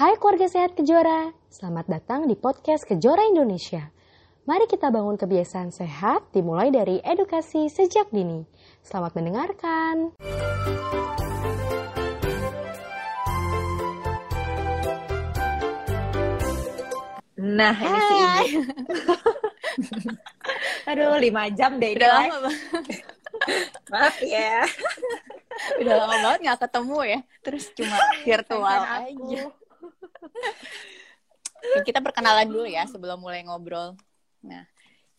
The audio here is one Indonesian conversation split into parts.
Hai keluarga sehat Kejora, selamat datang di podcast Kejora Indonesia. Mari kita bangun kebiasaan sehat dimulai dari edukasi sejak dini. Selamat mendengarkan. Nah, ini si Hai. Ibu. Aduh, lima jam deh ini Udah lama Maaf ya. udah lama banget nggak ketemu ya. Terus cuma virtual aja. Kita perkenalan dulu ya sebelum mulai ngobrol. Nah,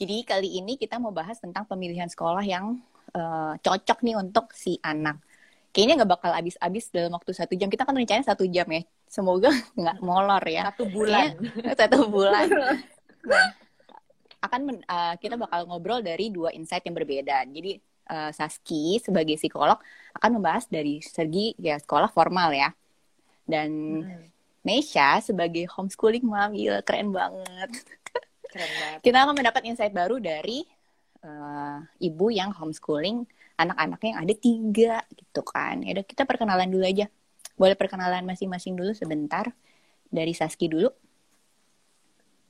jadi kali ini kita mau bahas tentang pemilihan sekolah yang eh, cocok nih untuk si anak. Kayaknya nggak bakal habis-habis dalam waktu satu jam. Kita kan rencananya satu jam ya. Semoga nggak molor ya. Satu bulan. Kayaknya satu bulan. Nah, akan men- uh, kita bakal ngobrol dari dua insight yang berbeda. Jadi uh, Saski sebagai psikolog akan membahas dari segi ya sekolah formal ya. Dan Hmm, Nesha sebagai homeschooling mom, gila keren banget. Keren banget. Kita akan mendapat insight baru dari uh, ibu yang homeschooling anak-anaknya yang ada tiga gitu kan. Ya udah kita perkenalan dulu aja. Boleh perkenalan masing-masing dulu sebentar. Dari Saski dulu.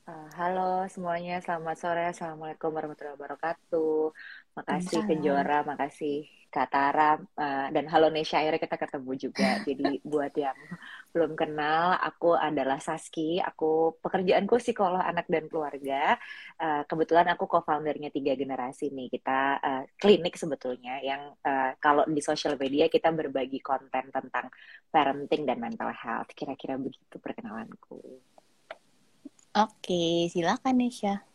Uh, halo semuanya, selamat sore. Assalamualaikum warahmatullahi wabarakatuh. Makasih Waalaikumsalam. Kejora, makasih Kak Tara, uh, dan halo Nesha. Akhirnya kita ketemu juga. Jadi buat yang belum kenal, aku adalah Saski. Aku pekerjaanku psikolog anak dan keluarga. Uh, kebetulan aku co-foundernya tiga generasi nih. Kita uh, klinik sebetulnya yang uh, kalau di sosial media kita berbagi konten tentang parenting dan mental health. Kira-kira begitu perkenalanku. Oke, silakan Nesha.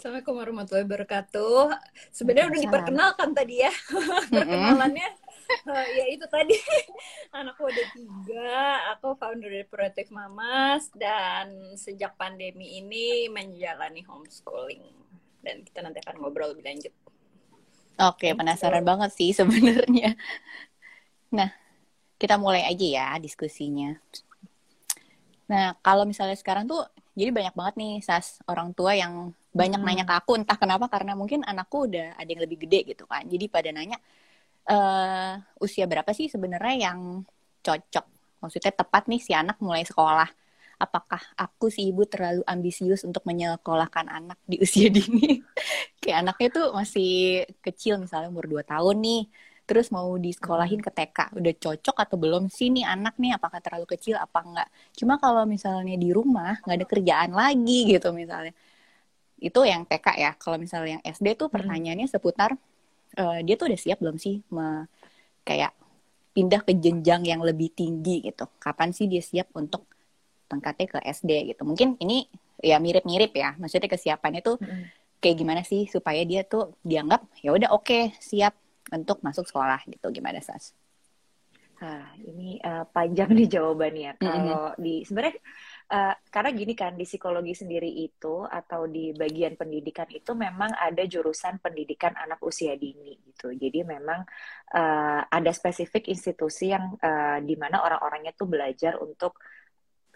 Assalamualaikum warahmatullahi wabarakatuh. Sebenarnya udah diperkenalkan tadi ya perkenalannya. Eh, ya itu tadi anakku ada tiga. Aku founder dari Protect Mamas dan sejak pandemi ini menjalani homeschooling. Dan kita nanti akan ngobrol lebih lanjut. Oke, penasaran banget sih sebenarnya. Nah, kita mulai aja ya diskusinya. Nah, kalau misalnya sekarang tuh jadi banyak banget nih sas orang tua yang banyak Hmm. nanya ke aku entah kenapa karena mungkin anakku udah ada yang lebih gede gitu kan. Jadi pada nanya eh usia berapa sih sebenarnya yang cocok? Maksudnya tepat nih si anak mulai sekolah. Apakah aku si ibu terlalu ambisius untuk menyekolahkan anak di usia dini? Kayak anaknya tuh masih kecil misalnya umur 2 tahun nih. Terus mau disekolahin ke TK. Udah cocok atau belum sih nih anak nih? Apakah terlalu kecil apa enggak? Cuma kalau misalnya di rumah nggak ada kerjaan lagi gitu misalnya. Itu yang TK ya. Kalau misalnya yang SD tuh pertanyaannya seputar eh, dia tuh udah siap belum sih me- kayak pindah ke jenjang yang lebih tinggi gitu. Kapan sih dia siap untuk tengkatnya ke SD gitu. Mungkin ini ya mirip-mirip ya. Maksudnya kesiapannya tuh kayak gimana sih supaya dia tuh dianggap ya udah oke siap untuk masuk sekolah gitu. Gimana Sas? Ah, ini eh, panjang nih jawabannya. Kalau di sebenarnya eh, karena gini kan di psikologi sendiri itu atau di bagian pendidikan itu memang ada jurusan pendidikan anak usia dini gitu. Jadi memang eh, ada spesifik institusi yang eh, di mana orang-orangnya tuh belajar untuk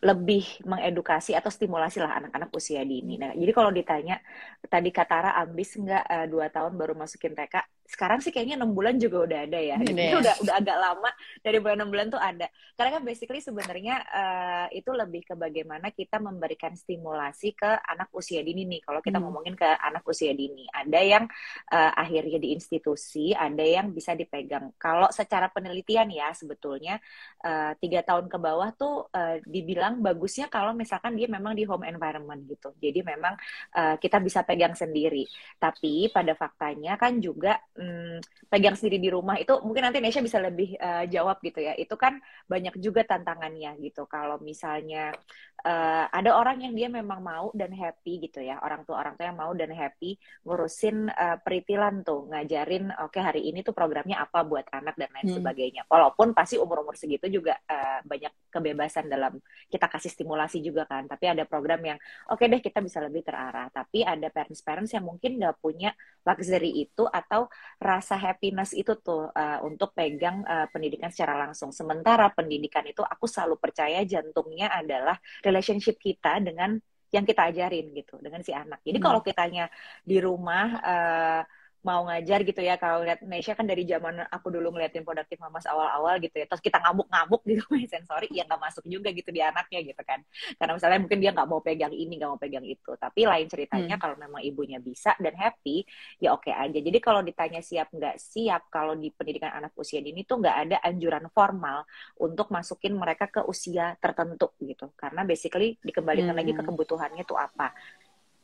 lebih mengedukasi atau stimulasi lah anak-anak usia dini. Nah, jadi kalau ditanya tadi Katara ambis nggak eh, dua tahun baru masukin TK, sekarang sih kayaknya enam bulan juga udah ada ya. Jadi ya. udah udah agak lama dari bulan enam bulan tuh ada. Karena kan basically sebenarnya eh, itu lebih ke bagaimana kita memberikan stimulasi ke anak usia dini nih. Kalau kita Hmm. ngomongin ke anak usia dini, ada yang eh, akhirnya di institusi, ada yang bisa dipegang. Kalau secara penelitian ya sebetulnya eh, tiga tahun ke bawah tuh eh, dibilang bagusnya kalau misalkan dia memang di home environment gitu. Jadi memang eh, kita bisa pegang sendiri. Tapi pada faktanya kan juga hmm, pegang sendiri di rumah itu mungkin nanti Nesha bisa lebih eh, jawab gitu ya. Itu kan banyak juga tantangannya gitu. Kalau misalnya eh, ada orang yang dia memang mau dan happy gitu ya. Orang tua orang tua yang mau dan happy ngurusin eh, peritilan tuh, ngajarin oke hari ini tuh programnya apa buat anak dan lain Hmm. sebagainya. Walaupun pasti umur-umur segitu juga eh, banyak kebebasan dalam kita kasih stimulasi juga kan. Tapi ada program yang oke deh kita bisa lebih terarah. Tapi ada parents-parents yang mungkin nggak punya luxury itu atau rasa happiness itu tuh uh, untuk pegang uh, pendidikan secara langsung. Sementara pendidikan itu aku selalu percaya jantungnya adalah relationship kita dengan yang kita ajarin gitu dengan si anak. Jadi Hmm. kalau kitanya di rumah uh, mau ngajar gitu ya kalau lihat Indonesia kan dari zaman aku dulu ngeliatin produktif mamas awal-awal gitu ya terus kita ngamuk-ngamuk gitu main sensori ya nggak masuk juga gitu di anaknya gitu kan karena misalnya mungkin dia nggak mau pegang ini nggak mau pegang itu tapi lain ceritanya hmm. kalau memang ibunya bisa dan happy ya oke okay aja jadi kalau ditanya siap nggak siap kalau di pendidikan anak usia dini tuh nggak ada anjuran formal untuk masukin mereka ke usia tertentu gitu karena basically dikembalikan hmm. lagi ke hmm. kebutuhannya tuh apa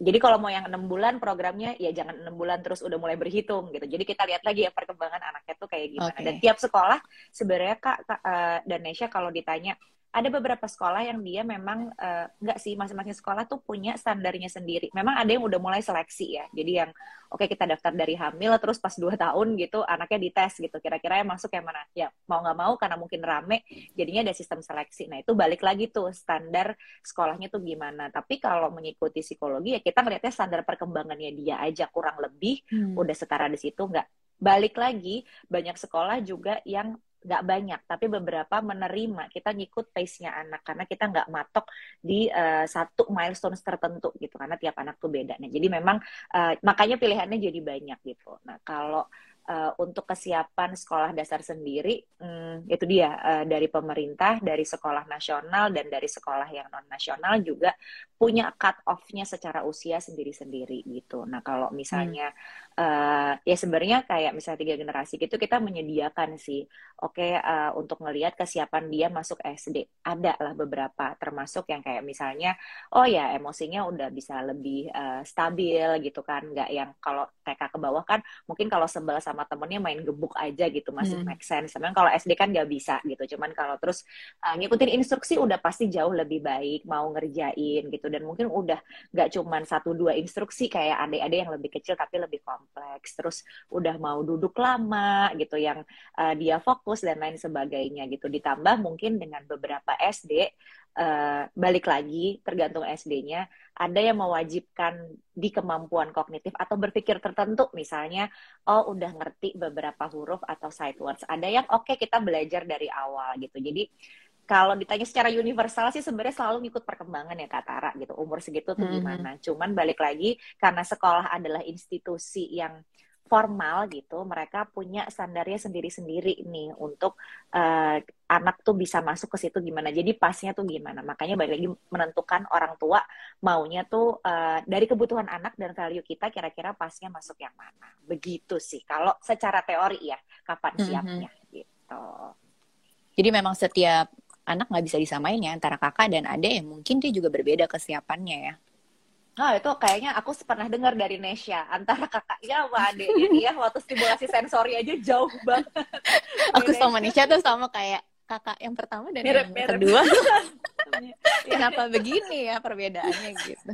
jadi kalau mau yang enam bulan programnya ya jangan enam bulan terus udah mulai berhitung gitu. Jadi kita lihat lagi ya perkembangan anaknya tuh kayak gimana. Okay. Dan tiap sekolah sebenarnya kak, kak uh, dan Nesha kalau ditanya ada beberapa sekolah yang dia memang uh, nggak sih masing-masing sekolah tuh punya standarnya sendiri. Memang ada yang udah mulai seleksi ya. Jadi yang oke okay, kita daftar dari hamil terus pas dua tahun gitu anaknya dites gitu. Kira-kira yang masuk yang mana? Ya mau nggak mau karena mungkin rame jadinya ada sistem seleksi. Nah itu balik lagi tuh standar sekolahnya tuh gimana. Tapi kalau mengikuti psikologi ya kita ngelihatnya standar perkembangannya dia aja kurang lebih hmm. udah setara di situ nggak balik lagi banyak sekolah juga yang nggak banyak, tapi beberapa menerima kita ngikut pace-nya anak karena kita nggak matok di uh, satu milestone tertentu gitu karena tiap anak tuh beda. Nah, jadi memang uh, makanya pilihannya jadi banyak gitu. Nah, kalau uh, untuk kesiapan sekolah dasar sendiri um, itu dia uh, dari pemerintah, dari sekolah nasional dan dari sekolah yang non nasional juga punya cut off-nya secara usia sendiri-sendiri gitu. Nah, kalau misalnya hmm uh, ya sebenarnya kayak misalnya tiga generasi gitu kita menyediakan sih. Oke okay, uh, eh, untuk ngelihat kesiapan dia masuk SD ada lah beberapa termasuk yang kayak misalnya oh ya emosinya udah bisa lebih uh, stabil gitu kan. Nggak yang kalau TK ke bawah kan mungkin kalau sebel sama temennya main gebuk aja gitu masih hmm. make sense. Sebenarnya kalau SD kan nggak bisa gitu. Cuman kalau terus uh, ngikutin instruksi udah pasti jauh lebih baik mau ngerjain gitu. Dan mungkin udah nggak cuman satu dua instruksi kayak adik-adik yang lebih kecil tapi lebih kompleks kompleks, terus udah mau duduk lama gitu yang uh, dia fokus dan lain sebagainya gitu. Ditambah mungkin dengan beberapa SD uh, eh, balik lagi tergantung SD-nya ada yang mewajibkan di kemampuan kognitif atau berpikir tertentu. Misalnya oh udah ngerti beberapa huruf atau sight words ada yang oke okay, kita belajar dari awal gitu. Jadi kalau ditanya secara universal sih sebenarnya selalu ngikut perkembangan ya Kak Tara gitu. Umur segitu tuh mm-hmm. gimana. Mm-hmm. Cuman balik lagi karena sekolah adalah institusi yang formal gitu, mereka punya standarnya sendiri-sendiri nih untuk uh, anak tuh bisa masuk ke situ gimana. Jadi pasnya tuh gimana. Makanya balik lagi menentukan orang tua maunya tuh uh, dari kebutuhan anak dan value kita kira-kira pasnya masuk yang mana. Begitu sih. Kalau secara teori ya, kapan mm-hmm. siapnya gitu. Jadi memang setiap anak nggak bisa disamain ya antara kakak dan adik yang mungkin dia juga berbeda kesiapannya ya. Oh itu kayaknya aku pernah dengar dari Nesha antara kakaknya sama adiknya ya waktu stimulasi sensori aja jauh banget. aku sama Nesha tuh sama kayak kakak yang pertama dan mirip, yang mirip. kedua. Kenapa begini ya perbedaannya gitu?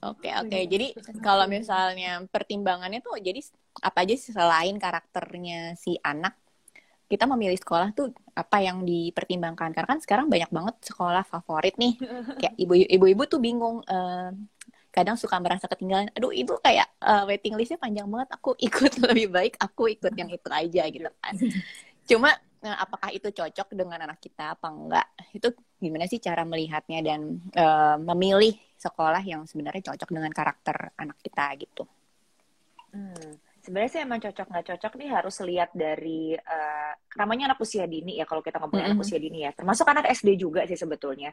Oke oke. Okay. Jadi kalau misalnya pertimbangannya tuh jadi apa aja selain karakternya si anak kita memilih sekolah tuh apa yang dipertimbangkan. Karena kan sekarang banyak banget sekolah favorit nih. Kayak ibu-ibu tuh bingung uh, kadang suka merasa ketinggalan. Aduh ibu kayak uh, waiting listnya panjang banget. Aku ikut lebih baik aku ikut yang itu aja gitu kan. Cuma nah, apakah itu cocok dengan anak kita apa enggak? Itu gimana sih cara melihatnya dan uh, memilih sekolah yang sebenarnya cocok dengan karakter anak kita gitu. Hmm sebenarnya sih emang cocok nggak cocok nih harus lihat dari uh, namanya anak usia dini ya kalau kita ngomongin mm -hmm. anak usia dini ya termasuk anak SD juga sih sebetulnya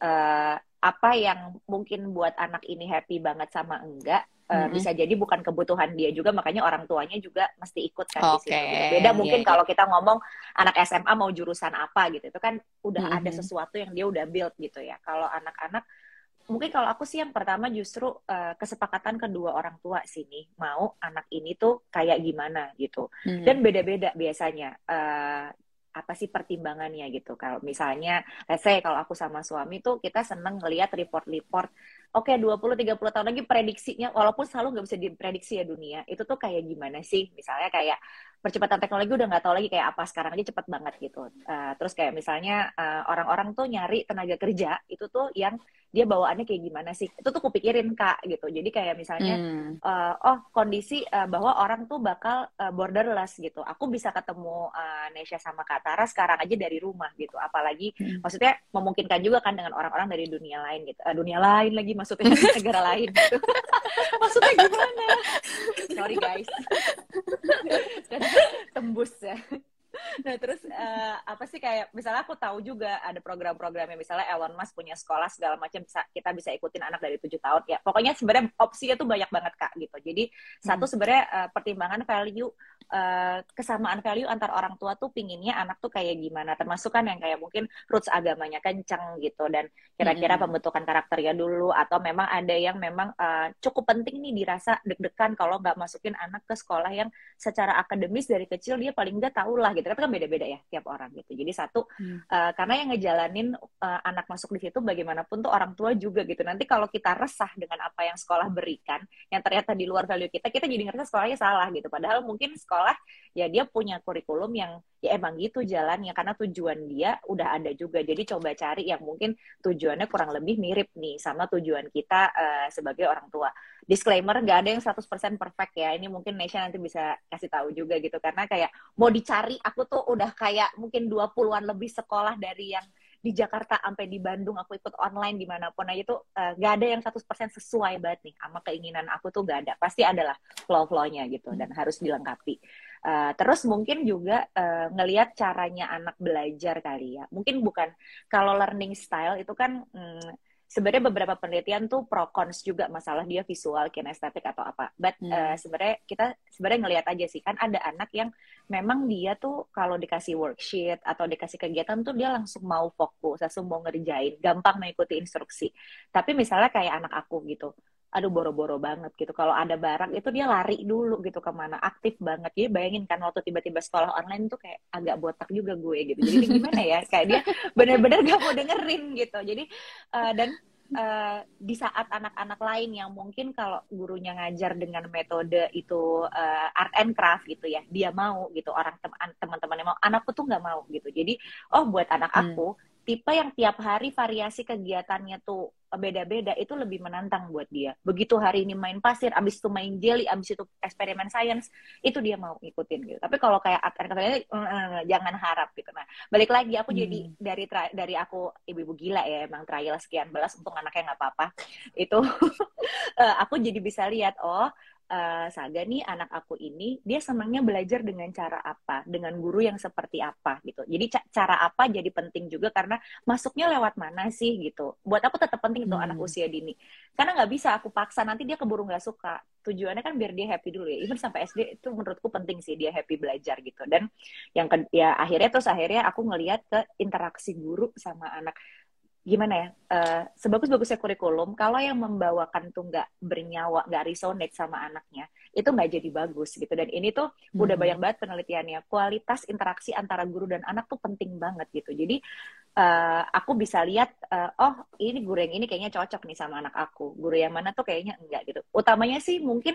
uh, apa yang mungkin buat anak ini happy banget sama enggak uh, mm-hmm. bisa jadi bukan kebutuhan dia juga makanya orang tuanya juga mesti ikut kan okay. di situ gitu. beda mungkin yeah, kalau kita ngomong anak SMA mau jurusan apa gitu itu kan udah mm-hmm. ada sesuatu yang dia udah build gitu ya kalau anak-anak mungkin kalau aku sih yang pertama justru uh, kesepakatan kedua orang tua sini mau anak ini tuh kayak gimana gitu. Hmm. dan beda-beda biasanya uh, apa sih pertimbangannya gitu. Kalau misalnya let's say kalau aku sama suami tuh kita seneng ngelihat report-report oke okay, 20 30 tahun lagi prediksinya walaupun selalu nggak bisa diprediksi ya dunia itu tuh kayak gimana sih? Misalnya kayak percepatan teknologi udah nggak tahu lagi kayak apa. Sekarang aja cepet banget gitu. Uh, terus kayak misalnya orang-orang uh, tuh nyari tenaga kerja itu tuh yang dia bawaannya kayak gimana sih? Itu tuh kupikirin kak gitu. Jadi kayak misalnya hmm. uh, oh kondisi uh, bahwa orang tuh bakal uh, borderless gitu. Aku bisa ketemu uh, Nesha sama Kak Tara sekarang aja dari rumah gitu. Apalagi hmm. maksudnya memungkinkan juga kan dengan orang-orang dari dunia lain gitu. Uh, dunia lain lagi ke negara lain gitu. maksudnya gimana? Sorry guys tembus ya nah terus uh, apa sih kayak misalnya aku tahu juga ada program-programnya misalnya Elon Musk punya sekolah segala macam bisa kita bisa ikutin anak dari tujuh tahun ya pokoknya sebenarnya opsinya tuh banyak banget kak gitu jadi hmm. satu sebenarnya uh, pertimbangan value uh, kesamaan value antar orang tua tuh pinginnya anak tuh kayak gimana termasuk kan yang kayak mungkin roots agamanya kencang gitu dan kira-kira hmm. pembentukan karakternya dulu atau memang ada yang memang uh, cukup penting nih dirasa deg-degan kalau nggak masukin anak ke sekolah yang secara akademis dari kecil dia paling nggak tahu lah gitu. Kan beda-beda ya tiap orang gitu. Jadi satu hmm. uh, karena yang ngejalanin uh, anak masuk di situ bagaimanapun tuh orang tua juga gitu. Nanti kalau kita resah dengan apa yang sekolah berikan yang ternyata di luar value kita kita jadi ngerasa sekolahnya salah gitu. Padahal mungkin sekolah ya dia punya kurikulum yang ya emang gitu jalannya karena tujuan dia udah ada juga. Jadi coba cari yang mungkin tujuannya kurang lebih mirip nih sama tujuan kita uh, sebagai orang tua. Disclaimer nggak ada yang 100% perfect ya. Ini mungkin Nesha nanti bisa kasih tahu juga gitu. Karena kayak mau dicari aku tuh udah kayak mungkin 20-an lebih sekolah dari yang di Jakarta sampai di Bandung. Aku ikut online di mana pun aja tuh uh, gak ada yang 100% sesuai banget nih sama keinginan aku tuh gak ada. Pasti adalah flow-flownya gitu dan harus dilengkapi Uh, terus mungkin juga uh, ngelihat caranya anak belajar kali ya. Mungkin bukan kalau learning style itu kan hmm, sebenarnya beberapa penelitian tuh pro cons juga masalah dia visual, kinestetik atau apa. But hmm. uh, sebenarnya kita sebenarnya ngelihat aja sih kan ada anak yang memang dia tuh kalau dikasih worksheet atau dikasih kegiatan tuh dia langsung mau fokus, langsung mau ngerjain, gampang mengikuti instruksi. Tapi misalnya kayak anak aku gitu, aduh boro-boro banget gitu. Kalau ada barang itu dia lari dulu gitu ke mana, aktif banget. Jadi bayangin kan waktu tiba-tiba sekolah online tuh kayak agak botak juga gue gitu. Jadi gimana ya? Kayak dia bener-bener gak mau dengerin gitu. Jadi uh, dan uh, di saat anak-anak lain yang mungkin kalau gurunya ngajar dengan metode itu uh, art and craft gitu ya, dia mau gitu orang teman-temannya mau, anakku tuh nggak mau gitu. Jadi oh buat anak hmm. aku hmm tipe yang tiap hari variasi kegiatannya tuh beda-beda itu lebih menantang buat dia. Begitu hari ini main pasir, abis itu main jelly, abis itu eksperimen sains, itu dia mau ngikutin gitu. Tapi kalau kayak art katanya jangan harap gitu. Nah, balik lagi aku hmm. jadi dari dari aku ibu-ibu gila ya emang trial sekian belas untuk anaknya nggak apa-apa. Itu eh, aku jadi bisa lihat oh uh, Saga nih anak aku ini dia senangnya belajar dengan cara apa, dengan guru yang seperti apa gitu. Jadi cara apa jadi penting juga karena masuknya lewat mana sih gitu. Buat aku tetap penting tuh hmm. anak usia dini. Karena nggak bisa aku paksa nanti dia keburu nggak suka. Tujuannya kan biar dia happy dulu ya. Even sampai SD itu menurutku penting sih dia happy belajar gitu. Dan yang ke, ya akhirnya terus akhirnya aku ngelihat ke interaksi guru sama anak gimana ya uh, sebagus-bagusnya kurikulum kalau yang membawakan tuh nggak bernyawa nggak resonate sama anaknya itu nggak jadi bagus gitu. Dan ini tuh hmm. udah banyak banget penelitiannya. Kualitas interaksi antara guru dan anak tuh penting banget gitu. Jadi uh, aku bisa lihat uh, oh ini guru yang ini kayaknya cocok nih sama anak aku. Guru yang mana tuh kayaknya enggak gitu. Utamanya sih mungkin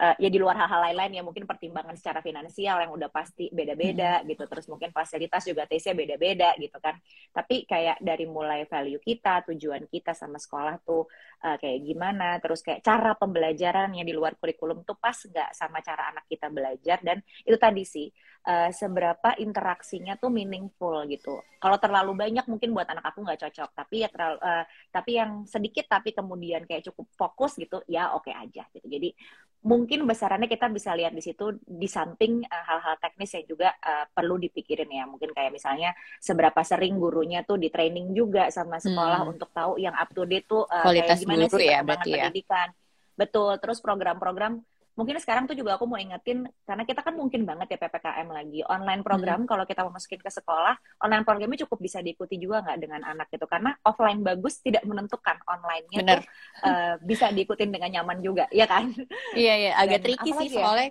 uh, ya di luar hal-hal lain-lain ya mungkin pertimbangan secara finansial yang udah pasti beda-beda hmm. gitu. Terus mungkin fasilitas juga tesnya beda-beda gitu kan. Tapi kayak dari mulai value kita tujuan kita sama sekolah tuh uh, kayak gimana terus kayak cara pembelajaran yang di luar kurikulum tuh pas nggak sama cara anak kita belajar. Dan itu tadi sih uh, seberapa interaksinya tuh meaningful gitu. Kalau terlalu banyak mungkin buat anak aku nggak cocok, tapi ya terlalu, uh, tapi yang sedikit tapi kemudian kayak cukup fokus gitu, ya oke okay aja gitu. Jadi mungkin besarannya kita bisa lihat di situ di samping uh, hal-hal teknis yang juga uh, perlu dipikirin ya. Mungkin kayak misalnya seberapa sering gurunya tuh di training juga sama sekolah hmm. untuk tahu yang up to date tuh uh, kayak gimana sih ya, ya. pendidikan. Betul, terus program-program mungkin sekarang tuh juga aku mau ingetin karena kita kan mungkin banget ya ppkm lagi online program hmm. kalau kita mau masukin ke sekolah online programnya cukup bisa diikuti juga nggak dengan anak gitu karena offline bagus tidak menentukan onlinenya nya tuh uh, bisa diikutin dengan nyaman juga ya kan iya iya agak tricky sih ya? soalnya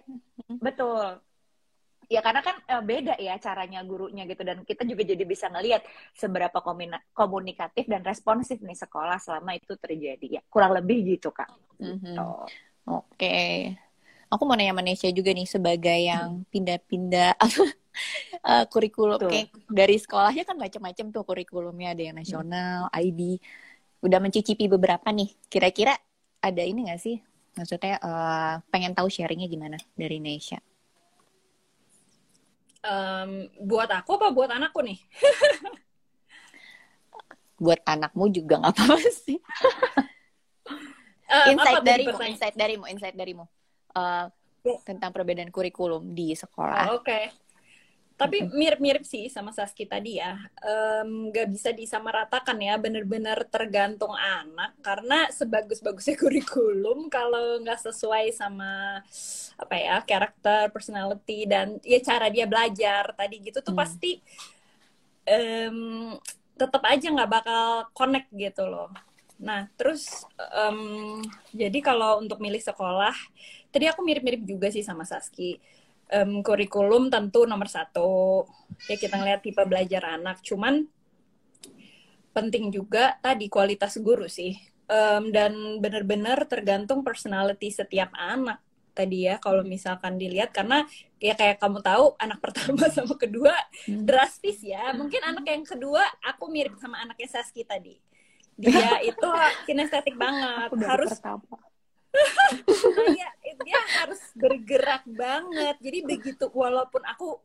betul ya karena kan uh, beda ya caranya gurunya gitu dan kita juga jadi bisa ngelihat seberapa komunikatif dan responsif nih sekolah selama itu terjadi ya kurang lebih gitu kak. Mm -hmm. Oke. Okay aku mau nanya Malaysia juga nih sebagai yang pindah-pindah uh, kurikulum kayak dari sekolahnya kan macam-macam tuh kurikulumnya ada yang nasional, hmm. IB. Udah mencicipi beberapa nih. Kira-kira ada ini gak sih? Maksudnya uh, pengen tahu sharingnya gimana dari Indonesia? Um, buat aku apa buat anakku nih? buat anakmu juga nggak apa-apa sih. Eh, insight apa darimu, insight darimu, insight darimu Ya. tentang perbedaan kurikulum di sekolah. Oh, Oke. Tapi mirip-mirip sih sama Saski tadi ya. Em, Nggak bisa disamaratakan ya, bener-bener tergantung anak. Karena sebagus-bagusnya kurikulum, kalau nggak sesuai sama apa ya karakter, personality dan ya cara dia belajar tadi gitu tuh Hmm. pasti em, tetap aja nggak bakal connect gitu loh. Nah, terus em, jadi kalau untuk milih sekolah, tadi aku mirip-mirip juga sih sama Saski. Em, kurikulum tentu nomor satu. Ya kita ngeliat tipe belajar anak. Cuman penting juga tadi kualitas guru sih. Em, dan benar-benar tergantung personality setiap anak tadi ya kalau misalkan dilihat karena ya kayak kamu tahu anak pertama sama kedua Hmm. drastis ya mungkin anak yang kedua aku mirip sama anaknya Saski tadi dia itu kinestetik banget harus pertama. Kayak dia harus bergerak banget jadi begitu walaupun aku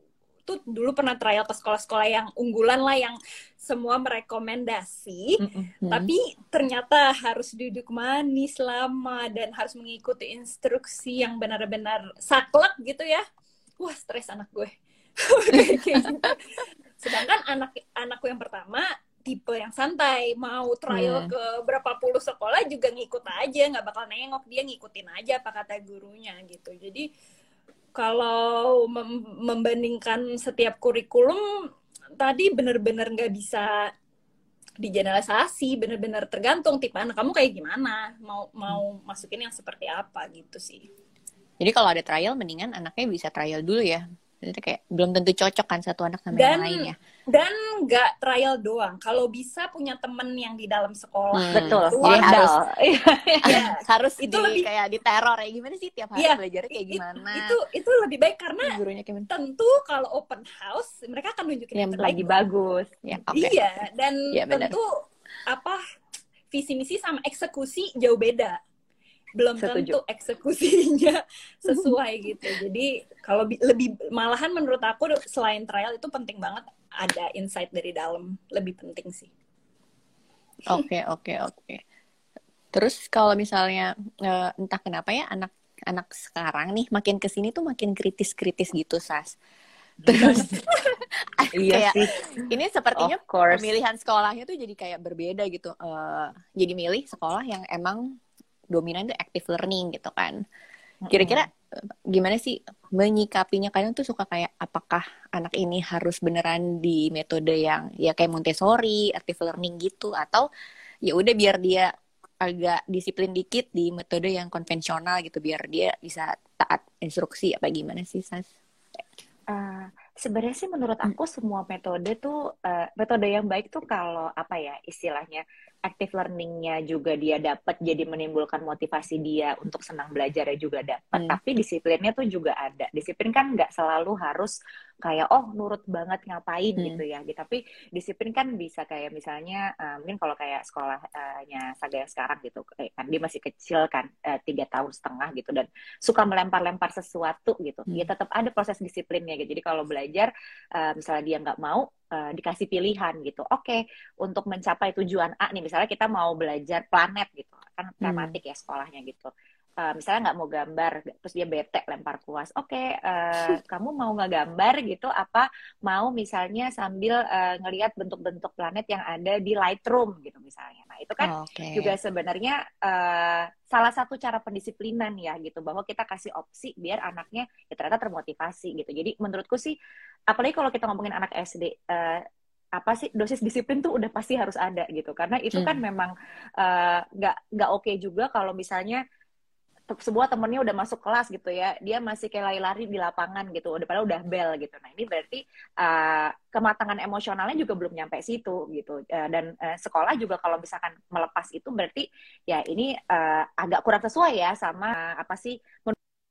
tuh dulu pernah trial ke sekolah-sekolah yang unggulan lah yang semua merekomendasi Mm-mm. tapi ternyata harus duduk manis lama dan harus mengikuti instruksi yang benar-benar saklek gitu ya wah stres anak gue gitu. sedangkan anak anakku yang pertama tipe yang santai. Mau trial Hmm. ke berapa puluh sekolah juga ngikut aja nggak bakal nengok. Dia ngikutin aja apa kata gurunya gitu. Jadi kalau mem- membandingkan setiap kurikulum tadi benar-benar nggak bisa digeneralisasi. Benar-benar tergantung tipe anak. Kamu kayak gimana? Mau mau masukin yang seperti apa gitu sih. Jadi kalau ada trial, mendingan anaknya bisa trial dulu ya. Jadi kayak belum tentu cocok kan satu anak sama Dan- yang lainnya. Dan nggak trial doang kalau bisa punya temen yang di dalam sekolah Hmm. Betul. Itu Jadi Modal. harus ya, harus Itu di lebih- kayak diteror ya gimana sih tiap hari Iya, belajarnya kayak it- gimana? itu itu lebih baik karena gurunya gimana? tentu kalau open house mereka akan nunjukin yang, Lagi bagus. Ya, oke. Iya, dan Iya, benar. tentu apa visi misi sama eksekusi jauh beda. Belum Setuju. tentu eksekusinya sesuai gitu. Jadi kalau bi- lebih malahan menurut aku selain trial itu penting banget ada insight dari dalam, lebih penting sih. Oke, oke, oke. Terus kalau misalnya eh, entah kenapa ya anak anak sekarang nih makin ke sini tuh makin kritis-kritis gitu, Sas. Terus Iya kayak sih. ini sepertinya pemilihan sekolahnya tuh jadi kayak berbeda gitu. Eh, jadi milih sekolah yang emang dominan tuh active learning gitu kan. Kira-kira gimana sih menyikapinya? Kadang tuh suka kayak apakah anak ini harus beneran di metode yang ya kayak Montessori, active learning gitu atau ya udah biar dia agak disiplin dikit di metode yang konvensional gitu biar dia bisa taat instruksi apa gimana sih Sas? Eh, sebenarnya sih menurut aku semua metode tuh eh, metode yang baik tuh kalau apa ya istilahnya active learningnya juga dia dapat jadi menimbulkan motivasi dia untuk senang belajarnya juga dapat Hmm. tapi disiplinnya tuh juga ada disiplin kan nggak selalu harus kayak oh nurut banget ngapain Hmm. gitu ya gitu. tapi disiplin kan bisa kayak misalnya eh, mungkin kalau kayak sekolahnya Saga yang sekarang gitu kayak kan dia masih kecil kan eh, tiga tahun setengah gitu dan suka melempar-lempar sesuatu gitu Hmm. ya tetap ada proses disiplinnya gitu jadi kalau belajar eh, misalnya dia nggak mau eh, dikasih pilihan gitu. Oke untuk mencapai tujuan A nih misalnya kita mau belajar planet gitu kan tematik ya sekolahnya gitu Eh, misalnya nggak mau gambar terus dia bete lempar kuas oke eh, kamu mau nggak gambar gitu apa mau misalnya sambil eh, ngelihat bentuk-bentuk planet yang ada di Lightroom gitu misalnya nah itu kan Oke. juga sebenarnya eh, salah satu cara pendisiplinan ya gitu bahwa kita kasih opsi biar anaknya ya ternyata termotivasi gitu jadi menurutku sih apalagi kalau kita ngomongin anak SD eh, apa sih dosis disiplin tuh udah pasti harus ada gitu karena itu kan Hmm. memang eh, nggak nggak oke juga kalau misalnya sebuah temennya udah masuk kelas gitu ya dia masih kayak lari-lari di lapangan gitu udah padahal udah bel gitu. Nah ini berarti eh, kematangan emosionalnya juga belum nyampe situ gitu. Eh, dan eh, sekolah juga kalau misalkan melepas itu berarti ya ini eh, agak kurang sesuai ya sama eh, apa sih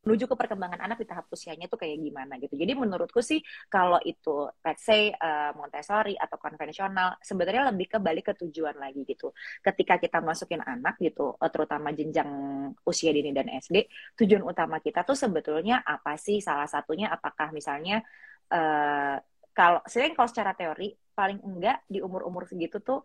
menuju ke perkembangan anak di tahap usianya tuh kayak gimana gitu. Jadi menurutku sih kalau itu let's say eh, Montessori atau konvensional sebenarnya lebih ke balik ke tujuan lagi gitu. Ketika kita masukin anak gitu, eh, terutama jenjang usia dini dan SD, tujuan utama kita tuh sebetulnya apa sih? Salah satunya apakah misalnya eh kalau selain kalau secara teori paling enggak di umur-umur segitu tuh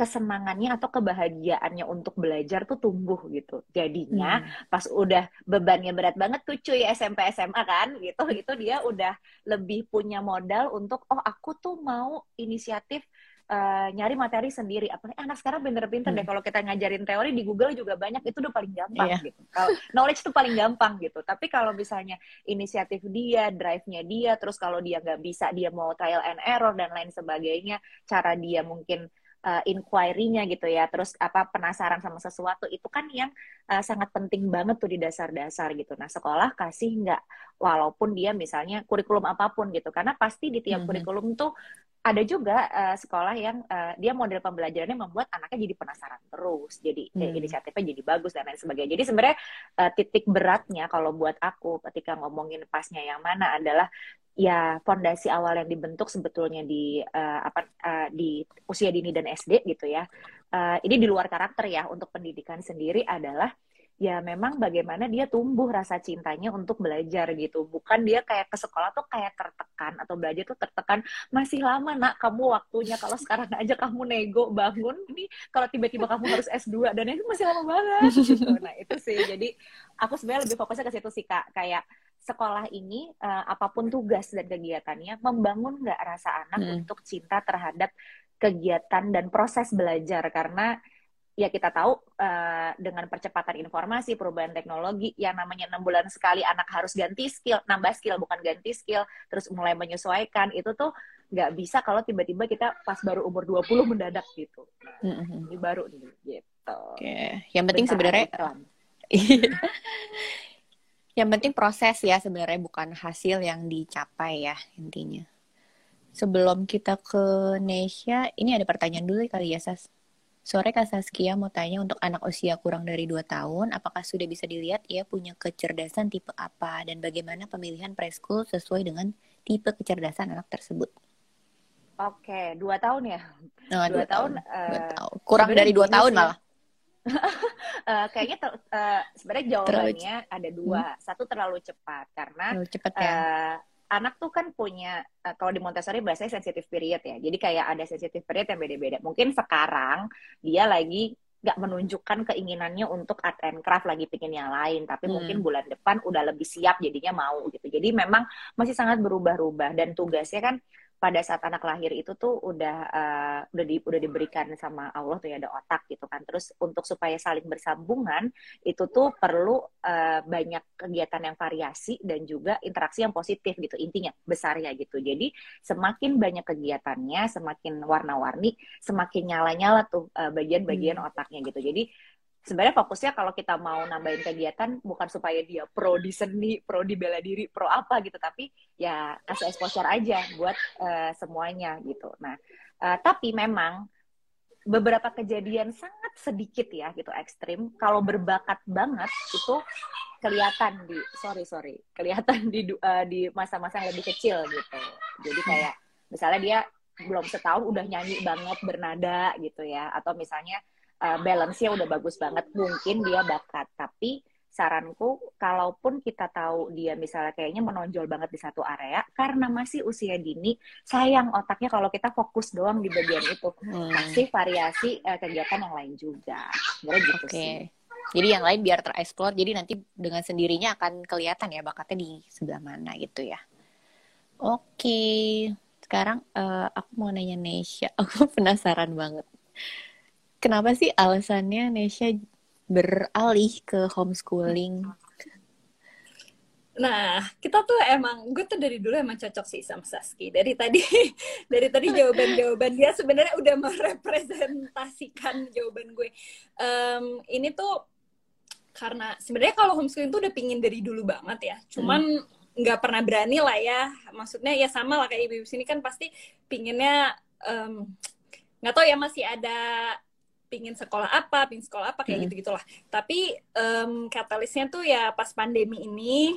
kesenangannya atau kebahagiaannya untuk belajar tuh tumbuh gitu. Jadinya hmm. pas udah bebannya berat banget tuh cuy SMP SMA kan gitu, itu dia udah lebih punya modal untuk oh aku tuh mau inisiatif uh, nyari materi sendiri. Apalagi anak sekarang pinter-pinter hmm. deh kalau kita ngajarin teori di Google juga banyak itu udah paling gampang yeah. gitu. Kalau knowledge itu paling gampang gitu. Tapi kalau misalnya inisiatif dia, drive-nya dia, terus kalau dia nggak bisa dia mau trial and error dan lain sebagainya, cara dia mungkin uh, inquiry-nya gitu ya, terus apa penasaran sama sesuatu itu kan yang uh, sangat penting banget tuh di dasar-dasar gitu. Nah sekolah kasih nggak, walaupun dia misalnya kurikulum apa pun gitu, karena pasti di tiap mm -hmm. kurikulum tuh ada juga uh, sekolah yang uh, dia model pembelajarannya membuat anaknya jadi penasaran terus, jadi hmm. inisiatifnya jadi bagus dan lain sebagainya. Jadi sebenarnya uh, titik beratnya kalau buat aku ketika ngomongin pasnya yang mana adalah ya fondasi awal yang dibentuk sebetulnya di uh, apa uh, di usia dini dan SD gitu ya. Uh, ini di luar karakter ya untuk pendidikan sendiri adalah ya memang bagaimana dia tumbuh rasa cintanya untuk belajar gitu. Bukan dia kayak ke sekolah tuh kayak tertekan atau belajar tuh tertekan masih lama nak kamu waktunya kalau sekarang aja kamu nego bangun ini kalau tiba-tiba kamu harus S2 dan itu masih lama banget gitu. Nah, itu sih. Jadi aku sebenarnya lebih fokusnya ke situ sih Kak, kayak sekolah ini uh, apa pun tugas dan kegiatannya membangun nggak rasa anak hmm. untuk cinta terhadap kegiatan dan proses belajar karena ya kita tahu uh, dengan percepatan informasi perubahan teknologi yang namanya enam bulan sekali anak harus ganti skill nambah skill bukan ganti skill terus mulai menyesuaikan itu tuh nggak bisa kalau tiba-tiba kita pas baru umur 20 mendadak gitu mm-hmm. ini baru nih gitu Oke. Okay. yang penting sebenarnya Yang penting proses ya sebenarnya bukan hasil yang dicapai ya intinya. Sebelum kita ke Nesya, ini ada pertanyaan dulu kali ya Sas. Sore Kak Saskia mau tanya untuk anak usia kurang dari 2 tahun, apakah sudah bisa dilihat ia punya kecerdasan tipe apa dan bagaimana pemilihan preschool sesuai dengan tipe kecerdasan anak tersebut? Oke, dua tahun ya. Oh, dua, dua tahun. tahun. Uh, dua tahun. Kurang dari dua tahun malah uh, kayaknya ter, uh, sebenarnya jawabannya terlalu... ada dua. Hmm? Satu terlalu cepat karena terlalu cepat, ya? uh, anak tuh kan punya uh, kalau di Montessori bahasanya sensitive period ya. Jadi kayak ada sensitive period yang beda-beda. Mungkin sekarang dia lagi nggak menunjukkan keinginannya untuk art and craft lagi pingin yang lain tapi hmm. mungkin bulan depan udah lebih siap jadinya mau gitu jadi memang masih sangat berubah-ubah dan tugasnya kan pada saat anak lahir itu tuh udah uh, udah di, udah diberikan sama Allah tuh ya ada otak gitu kan. Terus untuk supaya saling bersambungan itu tuh perlu uh, banyak kegiatan yang variasi dan juga interaksi yang positif gitu intinya besar ya gitu. Jadi semakin banyak kegiatannya, semakin warna-warni, semakin nyala-nyala tuh uh, bagian-bagian hmm. otaknya gitu. Jadi sebenarnya fokusnya kalau kita mau nambahin kegiatan bukan supaya dia pro di seni, pro di bela diri, pro apa gitu, tapi ya kasih exposure aja buat uh, semuanya gitu. Nah, uh, tapi memang beberapa kejadian sangat sedikit ya gitu ekstrim. Kalau berbakat banget itu kelihatan di sorry sorry kelihatan di uh, di masa-masa yang lebih kecil gitu. Jadi kayak misalnya dia belum setahun udah nyanyi banget bernada gitu ya, atau misalnya uh, balance-nya udah bagus banget, mungkin dia bakat. Tapi saranku, kalaupun kita tahu dia misalnya kayaknya menonjol banget di satu area, karena masih usia dini, sayang otaknya kalau kita fokus doang di bagian itu. Hmm. Kasih variasi uh, kegiatan yang lain juga. Sebenarnya gitu okay. sih. Jadi yang lain biar tereksplor, jadi nanti dengan sendirinya akan kelihatan ya bakatnya di sebelah mana gitu ya. Oke, sekarang uh, aku mau nanya Nesha, aku penasaran banget kenapa sih alasannya Nesha beralih ke homeschooling? Nah, kita tuh emang gue tuh dari dulu emang cocok sih sama Saski. Dari tadi dari tadi jawaban-jawaban dia sebenarnya udah merepresentasikan jawaban gue. Um, ini tuh karena sebenarnya kalau homeschooling tuh udah pingin dari dulu banget ya. Cuman hmm. nggak hmm. pernah berani lah ya. Maksudnya ya sama lah kayak ibu-ibu sini kan pasti pinginnya nggak um, tahu ya masih ada pingin sekolah apa, pingin sekolah apa kayak hmm. gitu gitulah. Tapi um, katalisnya tuh ya pas pandemi ini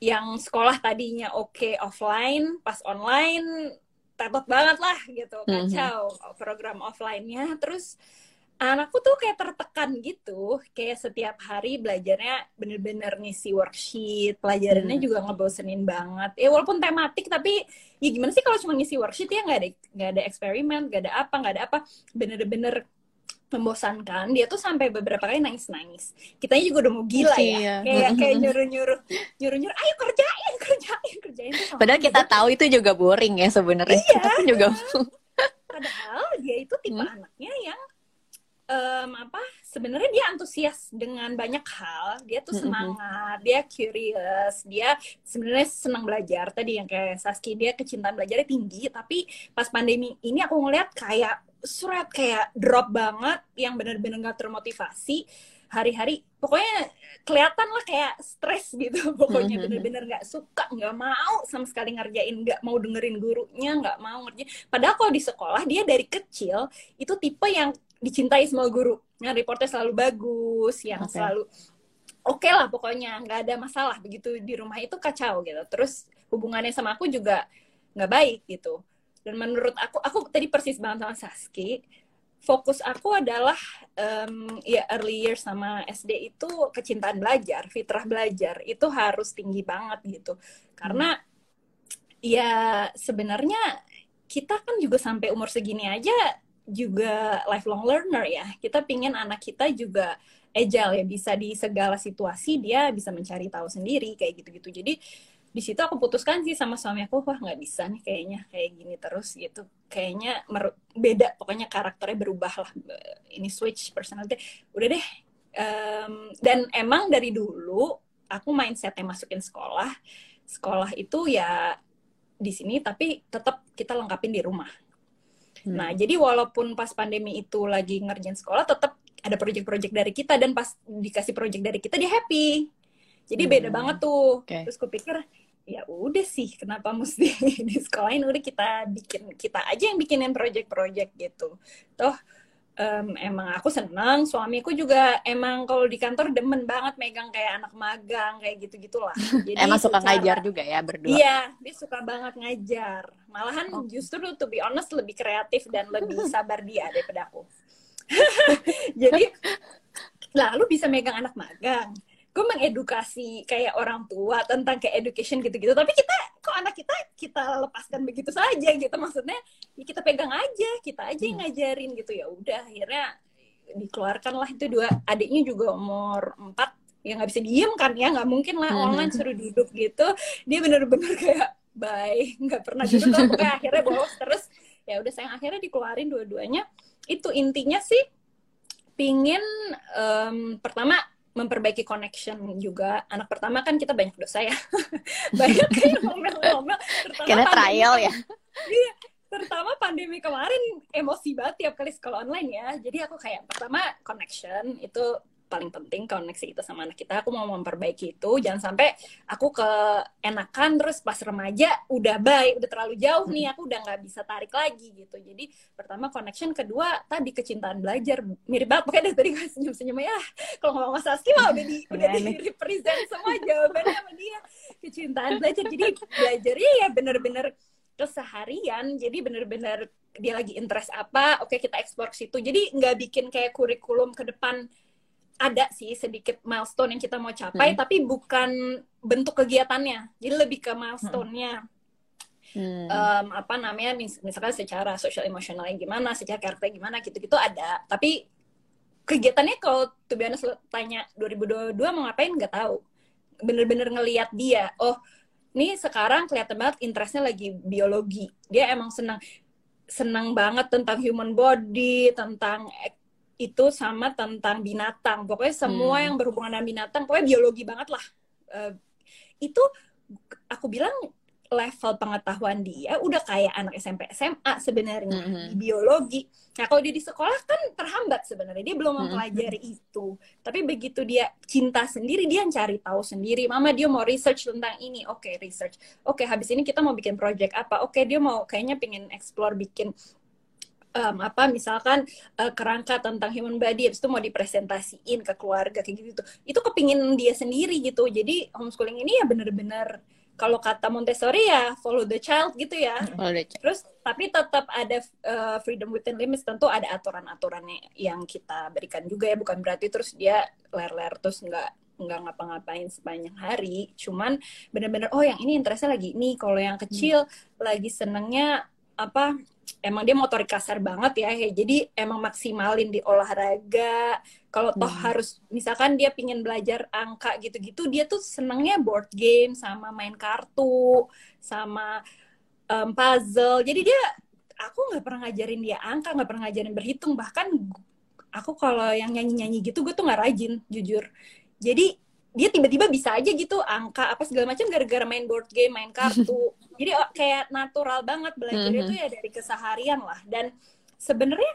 yang sekolah tadinya oke okay offline, pas online tetot banget lah gitu, hmm. kacau hmm. program offline-nya. Terus anakku tuh kayak tertekan gitu. Kayak setiap hari belajarnya bener-bener ngisi worksheet. Pelajarannya hmm. juga ngebosenin banget. Ya walaupun tematik tapi ya gimana sih kalau cuma ngisi worksheet ya? Nggak ada nggak ada eksperimen nggak ada apa nggak ada apa. Bener-bener membosankan. Dia tuh sampai beberapa kali nangis nangis kitanya juga udah mau gila ya. Iya. kayak kayak nyuruh nyuruh nyuruh nyuruh ayo kerjain kerjain kerjain. Padahal kita tahu itu juga boring ya sebenarnya. Iya. kita pun juga padahal dia itu tipe hmm? anaknya yang um, apa sebenarnya dia antusias dengan banyak hal. Dia tuh semangat dia curious dia sebenarnya senang belajar. Tadi yang kayak Saski dia kecintaan belajarnya tinggi. Tapi pas pandemi ini aku ngeliat kayak surat kayak drop banget yang benar-benar gak termotivasi. Hari-hari pokoknya kelihatan lah kayak stres gitu. Pokoknya bener-bener nggak suka nggak mau sama sekali ngerjain nggak mau dengerin gurunya nggak mau ngerjain. Padahal kalau di sekolah dia dari kecil itu tipe yang dicintai semua guru. Yang reportnya selalu bagus yang okay. selalu oke okay lah pokoknya nggak ada masalah begitu di rumah itu kacau gitu. Terus hubungannya sama aku juga nggak baik gitu. Dan menurut aku aku tadi persis banget sama Saski. Fokus aku adalah um, ya early years sama SD itu kecintaan belajar fitrah belajar. Itu harus tinggi banget gitu. Karena hmm. ya sebenarnya kita kan juga sampai umur segini aja juga lifelong learner ya. Kita pingin anak kita juga agile ya, bisa di segala situasi dia bisa mencari tahu sendiri kayak gitu-gitu. Jadi di situ aku putuskan sih sama suami aku wah nggak bisa nih kayaknya kayak gini terus gitu. Kayaknya beda pokoknya karakternya berubah lah. Ini switch personality. Udah deh um, dan emang dari dulu aku mindsetnya masukin sekolah. Sekolah itu ya di sini tapi tetap kita lengkapin di rumah Hmm. Nah, jadi walaupun pas pandemi itu lagi ngerjain sekolah, tetap ada project-project dari kita dan pas dikasih project dari kita dia happy. Jadi hmm. beda banget tuh. Okay. Terus kupikir ya udah sih kenapa mesti di sekolah ini udah kita bikin kita aja yang bikinin project-project gitu. Toh um, emang aku senang suamiku juga emang kalau di kantor demen banget megang kayak anak magang kayak gitu gitulah jadi emang suka secara, ngajar juga ya berdua? Iya dia suka banget ngajar. Malahan oh. justru to be honest lebih kreatif dan lebih sabar dia daripada aku. Jadi lalu bisa megang anak magang gue mengedukasi kayak orang tua tentang kayak education gitu-gitu. Tapi kita kok anak kita kita lepaskan begitu saja gitu. Maksudnya ya kita pegang aja kita aja yang hmm. ngajarin gitu. Ya udah akhirnya dikeluarkan lah. Itu dua adiknya juga umur empat ya nggak bisa diem kan ya. Nggak mungkin lah hmm. online suruh duduk gitu. Dia bener-bener kayak bye. Nggak pernah duduk lah. Pokoknya akhirnya bolos. Terus ya udah sayang akhirnya dikeluarin dua-duanya. Itu intinya sih pingin um, pertama memperbaiki connection juga. Anak pertama kan kita banyak dosa ya. banyak kayak ngomel-ngomel. Karena trial ya. Iya, terutama pandemi kemarin emosi banget tiap kali sekolah online ya. Jadi aku kayak pertama connection itu paling penting koneksi kita sama anak kita. Aku mau memperbaiki itu. Jangan sampai aku ke enakan terus pas remaja udah baik udah terlalu jauh nih aku udah nggak bisa tarik lagi gitu. Jadi pertama connection kedua tadi kecintaan belajar. Mirip banget pokoknya dari tadi gue senyum senyum ya. Kalau ngomong mas Saski mah udah di udah di represent semua jawabannya sama dia. Kecintaan belajar. Jadi belajarnya ya bener-bener keseharian. Jadi bener-bener dia lagi interest apa oke kita eksplor situ. Jadi nggak bikin kayak kurikulum ke depan ada sih sedikit milestone yang kita mau capai, hmm. tapi bukan bentuk kegiatannya. Jadi lebih ke milestone-nya. Hmm. Um, apa namanya mis misalkan secara social emosionalnya gimana, secara karakter gimana gitu-gitu ada. Tapi kegiatannya kalau tuh biasa tanya 2022 mau ngapain nggak tahu. Bener-bener ngeliat dia. Oh, ini sekarang kelihatan banget interestnya lagi biologi. Dia emang senang senang banget tentang human body, tentang itu sama tentang binatang. Pokoknya semua hmm. yang berhubungan dengan binatang, pokoknya biologi banget lah. Uh, itu aku bilang level pengetahuan dia udah kayak anak SMP SMA sebenarnya mm -hmm. di biologi. Nah kalau dia di sekolah kan terhambat sebenarnya dia belum mempelajari mm -hmm. itu. Tapi begitu dia cinta sendiri dia cari tahu sendiri. Mama dia mau research tentang ini, oke okay, research. Oke okay, habis ini kita mau bikin project apa? Oke okay, dia mau kayaknya pengen explore bikin um, apa misalkan uh, kerangka tentang human body habis itu mau dipresentasiin ke keluarga kayak gitu itu kepingin dia sendiri gitu jadi homeschooling ini ya bener-bener kalau kata Montessori ya follow the child gitu ya. Follow the child. Terus tapi tetap ada uh, freedom within limits tentu ada aturan-aturannya yang kita berikan juga ya bukan berarti terus dia ler-ler terus nggak nggak ngapa-ngapain sepanjang hari cuman bener-bener oh yang ini interestnya lagi ini kalau yang kecil hmm. lagi senengnya apa emang dia motorik kasar banget ya, ya jadi emang maksimalin di olahraga. Kalau toh hmm. harus misalkan dia pingin belajar angka gitu-gitu dia tuh senengnya board game sama main kartu sama um, puzzle. Jadi dia aku nggak pernah ngajarin dia angka nggak pernah ngajarin berhitung. Bahkan aku kalau yang nyanyi-nyanyi gitu gue tuh nggak rajin jujur. Jadi dia tiba-tiba bisa aja gitu angka apa segala macam gara-gara main board game, main kartu. Jadi oh, kayak natural banget belajar mm -hmm. itu ya dari keseharian lah. Dan sebenarnya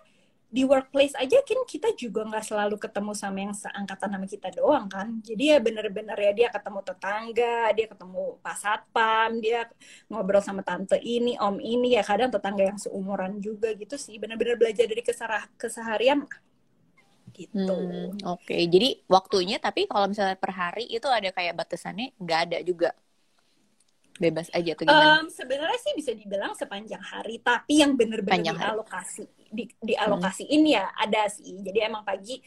di workplace aja kan kita juga nggak selalu ketemu sama yang seangkatan sama kita doang kan jadi ya bener-bener ya dia ketemu tetangga dia ketemu pas satpam dia ngobrol sama tante ini om ini ya kadang tetangga yang seumuran juga gitu sih bener-bener belajar dari keseharian gitu hmm, oke okay. jadi waktunya tapi kalau misalnya per hari itu ada kayak batasannya nggak ada juga bebas aja tuh gimana? Um, sebenarnya sih bisa dibilang sepanjang hari, tapi yang bener-bener dialokasi di dialokasiin hmm. ya ada sih. Jadi emang pagi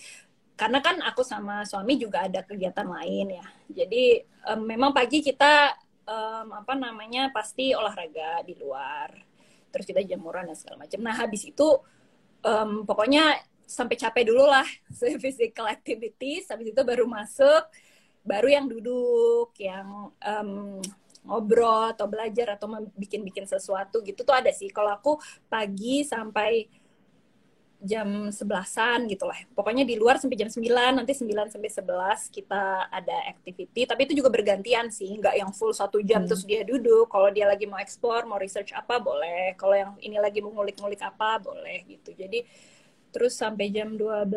karena kan aku sama suami juga ada kegiatan lain ya. Jadi um, memang pagi kita um, apa namanya pasti olahraga di luar. Terus kita jamuran dan segala macam. Nah habis itu um, pokoknya sampai capek dulu lah physical activities. Habis itu baru masuk, baru yang duduk, yang um, ngobrol atau belajar atau bikin-bikin sesuatu gitu tuh ada sih. Kalau aku pagi sampai jam sebelasan gitu lah. Pokoknya di luar sampai jam 9, nanti 9 sampai 11 kita ada activity. Tapi itu juga bergantian sih, nggak yang full satu jam hmm. terus dia duduk. Kalau dia lagi mau explore, mau research apa, boleh. Kalau yang ini lagi mau ngulik-ngulik apa, boleh gitu. Jadi terus sampai jam 12,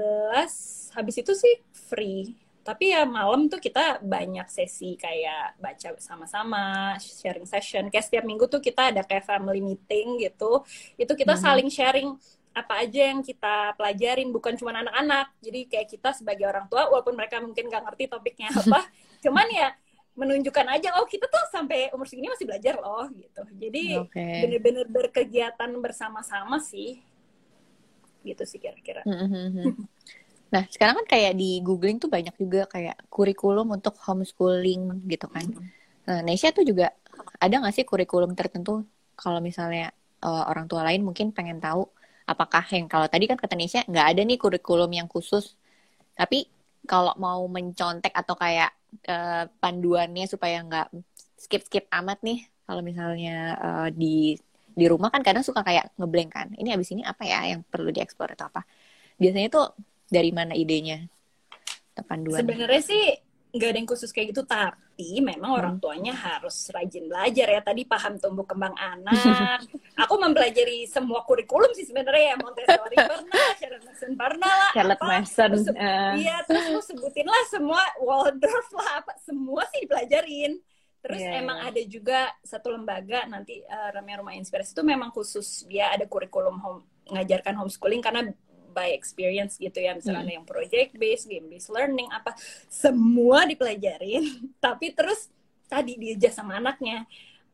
habis itu sih free. Tapi ya malam tuh kita banyak sesi kayak baca sama-sama sharing session. Kayak setiap minggu tuh kita ada kayak family meeting gitu. Itu kita hmm. saling sharing apa aja yang kita pelajarin bukan cuma anak-anak. Jadi kayak kita sebagai orang tua walaupun mereka mungkin nggak ngerti topiknya apa cuman ya menunjukkan aja oh kita tuh sampai umur segini masih belajar loh gitu. Jadi okay. bener-bener berkegiatan bersama-sama sih gitu sih kira-kira mm -hmm. Nah, sekarang kan kayak di googling tuh banyak juga kayak kurikulum untuk homeschooling gitu kan. Nah, Nesha tuh juga ada nggak sih kurikulum tertentu kalau misalnya uh, orang tua lain mungkin pengen tahu apakah yang kalau tadi kan kata Nesha nggak ada nih kurikulum yang khusus. Tapi kalau mau mencontek atau kayak uh, panduannya supaya nggak skip-skip amat nih kalau misalnya uh, di di rumah kan kadang suka kayak ngeblank kan. Ini abis ini apa ya yang perlu dieksplor atau apa. Biasanya tuh dari mana idenya? Panduan. Sebenarnya sih nggak ada yang khusus kayak gitu, tapi memang hmm. orang tuanya harus rajin belajar ya. Tadi paham tumbuh kembang anak. Aku mempelajari semua kurikulum sih sebenarnya ya. Montessori pernah, Charlotte Mason pernah lah. Charlotte Mason. Uh... Iya, terus lu sebutin lah semua Waldorf lah apa semua sih dipelajarin. Terus yeah, emang yeah. ada juga satu lembaga nanti uh, Ramai Rumah Inspirasi itu memang khusus dia ada kurikulum home, ngajarkan homeschooling karena by experience gitu ya misalnya hmm. yang project based game based learning apa semua dipelajarin tapi terus tadi diajak sama anaknya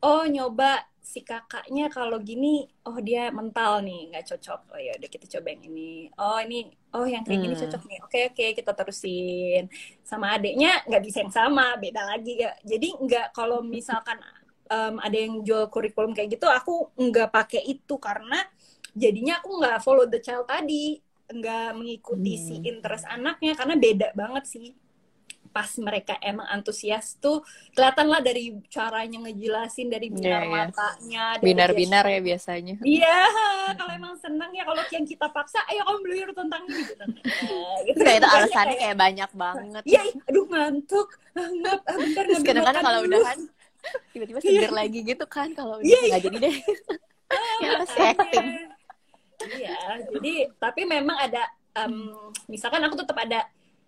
oh nyoba si kakaknya kalau gini oh dia mental nih nggak cocok oh ya udah kita coba yang ini oh ini oh yang kayak hmm. gini cocok nih. Oke oke kita terusin. Sama adiknya nggak bisa yang sama beda lagi. Ya jadi nggak kalau misalkan um, ada yang jual kurikulum kayak gitu aku nggak pakai itu karena jadinya aku nggak follow the child tadi. Nggak mengikuti hmm. si interest anaknya karena beda banget sih pas mereka emang antusias tuh kelihatan lah dari caranya ngejelasin dari binar yeah, yeah. matanya binar-binar ya biasanya. Iya yeah, kalau emang seneng ya kalau yang kita paksa ayo kamu belajar tentang ini gitu, gitu. kayak itu alasannya kayak, kayak banyak banget. Iya aduh ngantuk. Nggak ah, bentar nggak kadang-kadang kalau udah kan tiba-tiba seger yeah. lagi gitu kan kalau udah yeah, nggak yeah. jadi deh. Ya acting iya jadi tapi memang ada um, misalkan aku tetap ada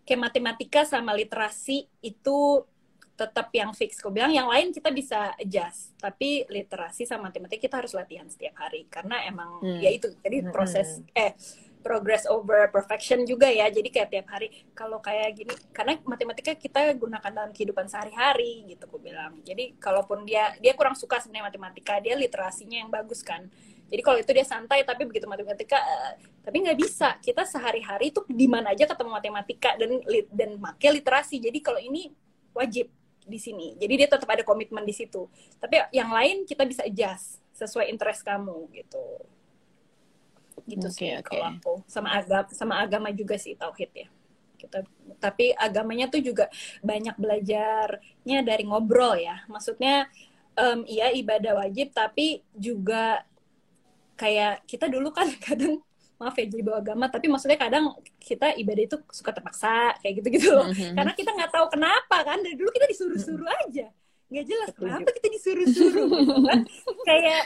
kayak matematika sama literasi itu tetap yang fix. Kau bilang yang lain kita bisa adjust, tapi literasi sama matematika kita harus latihan setiap hari karena emang hmm. ya itu. Jadi hmm. proses eh progress over perfection juga ya jadi kayak tiap hari kalau kayak gini karena matematika kita gunakan dalam kehidupan sehari-hari gitu aku bilang jadi kalaupun dia dia kurang suka sebenarnya matematika dia literasinya yang bagus kan jadi kalau itu dia santai tapi begitu matematika uh, tapi nggak bisa. Kita sehari-hari itu di mana aja ketemu matematika dan dan pakai literasi. Jadi kalau ini wajib di sini. Jadi dia tetap ada komitmen di situ. Tapi yang lain kita bisa adjust sesuai interest kamu gitu. Gitu okay, sih okay. kalau aku. Sama agama sama agama juga sih tauhid ya. Kita tapi agamanya tuh juga banyak belajarnya dari ngobrol ya. Maksudnya um, iya ibadah wajib tapi juga kayak kita dulu kan kadang maaf ya jadi bawa agama tapi maksudnya kadang kita ibadah itu suka terpaksa kayak gitu gitu loh mm-hmm. karena kita nggak tahu kenapa kan dari dulu kita disuruh-suruh aja. Nggak jelas kenapa kita disuruh-suruh gitu kan. Kayak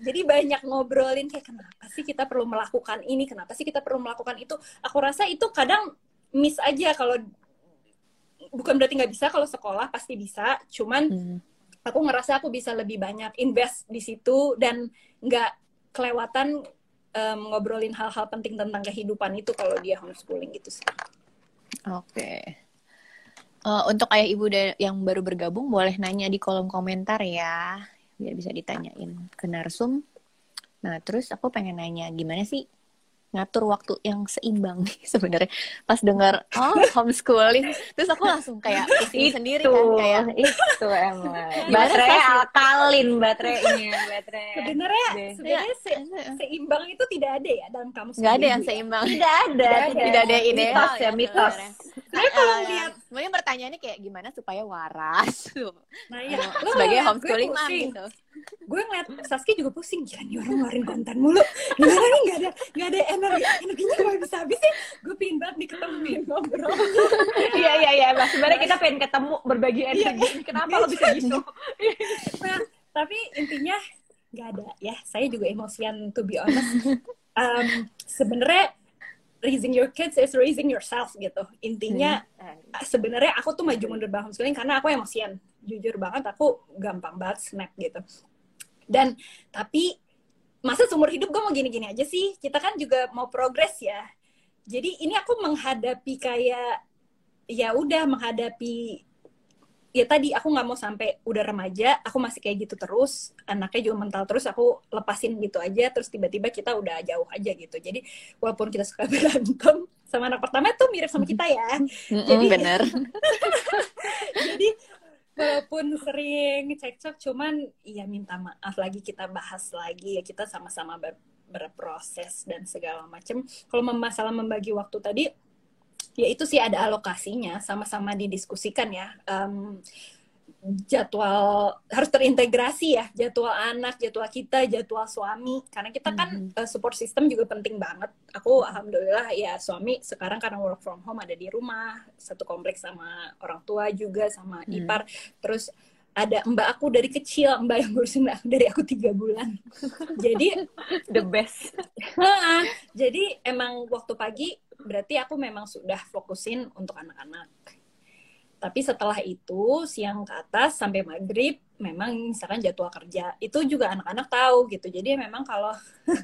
jadi banyak ngobrolin kayak kenapa sih kita perlu melakukan ini? Kenapa sih kita perlu melakukan itu? Aku rasa itu kadang miss aja kalau bukan berarti nggak bisa kalau sekolah pasti bisa. Cuman hmm. aku ngerasa aku bisa lebih banyak invest di situ dan nggak kelewatan um, ngobrolin hal-hal penting tentang kehidupan itu kalau dia homeschooling gitu sih oke okay. Uh, untuk ayah ibu yang baru bergabung boleh nanya di kolom komentar ya biar bisa ditanyain ke narsum. Nah, terus aku pengen nanya gimana sih ngatur waktu yang seimbang nih sebenarnya. Pas dengar oh homeschooling terus aku langsung kayak pusing sendiri kan kayak itu emang. Baterai alkalin baterainya baterai sebenarnya sebenarnya se seimbang itu tidak ada ya dalam kamu nggak ada yang seimbang. Tidak ada tidak, tidak ada ide mitos ya mitos. saya kalau lihat sebenarnya pertanyaannya kayak gimana supaya waras? Nah ya sebagai homeschooling mah gitu gue ngeliat Saski juga pusing jangan nih orang ngeluarin konten mulu. Gimana nih? Nggak ada nggak ada energi energinya gak bisa habis sih. Gue pengen banget nih ketemu ngobrol. Iya iya iya. Mas sebenarnya kita pengen ketemu berbagi iya, energi. Iya, kenapa lo bisa gitu? Nah tapi intinya nggak ada. Ya saya juga emosian to be honest. Um, sebenarnya raising your kids is raising yourself gitu. Intinya hmm. sebenarnya aku tuh maju mundur banget. Homeschooling karena aku emosian. Jujur banget aku gampang banget snap gitu dan tapi masa seumur hidup gue mau gini-gini aja sih. Kita kan juga mau progres ya. Jadi ini aku menghadapi kayak ya udah menghadapi ya tadi aku nggak mau sampai udah remaja aku masih kayak gitu terus. Anaknya juga mental terus aku lepasin gitu aja. Terus tiba-tiba kita udah jauh aja gitu. Jadi walaupun kita suka berantem sama anak pertama itu mirip sama kita ya. Jadi bener. Jadi walaupun sering cekcok cuman iya minta maaf lagi kita bahas lagi ya kita sama-sama ber berproses dan segala macam kalau masalah membagi waktu tadi ya itu sih ada alokasinya sama-sama didiskusikan ya. Um, jadwal harus terintegrasi ya jadwal anak jadwal kita jadwal suami. Karena kita kan mm -hmm. support system juga penting banget. Aku alhamdulillah ya suami sekarang karena work from home ada di rumah satu kompleks sama orang tua juga sama mm -hmm. ipar. Terus ada mbak aku dari kecil mbak yang ngurusin aku dari aku tiga bulan. Jadi the best. Jadi emang waktu pagi berarti aku memang sudah fokusin untuk anak-anak tapi setelah itu siang ke atas sampai maghrib memang misalkan jadwal kerja. Itu juga anak-anak tahu gitu. Jadi memang kalau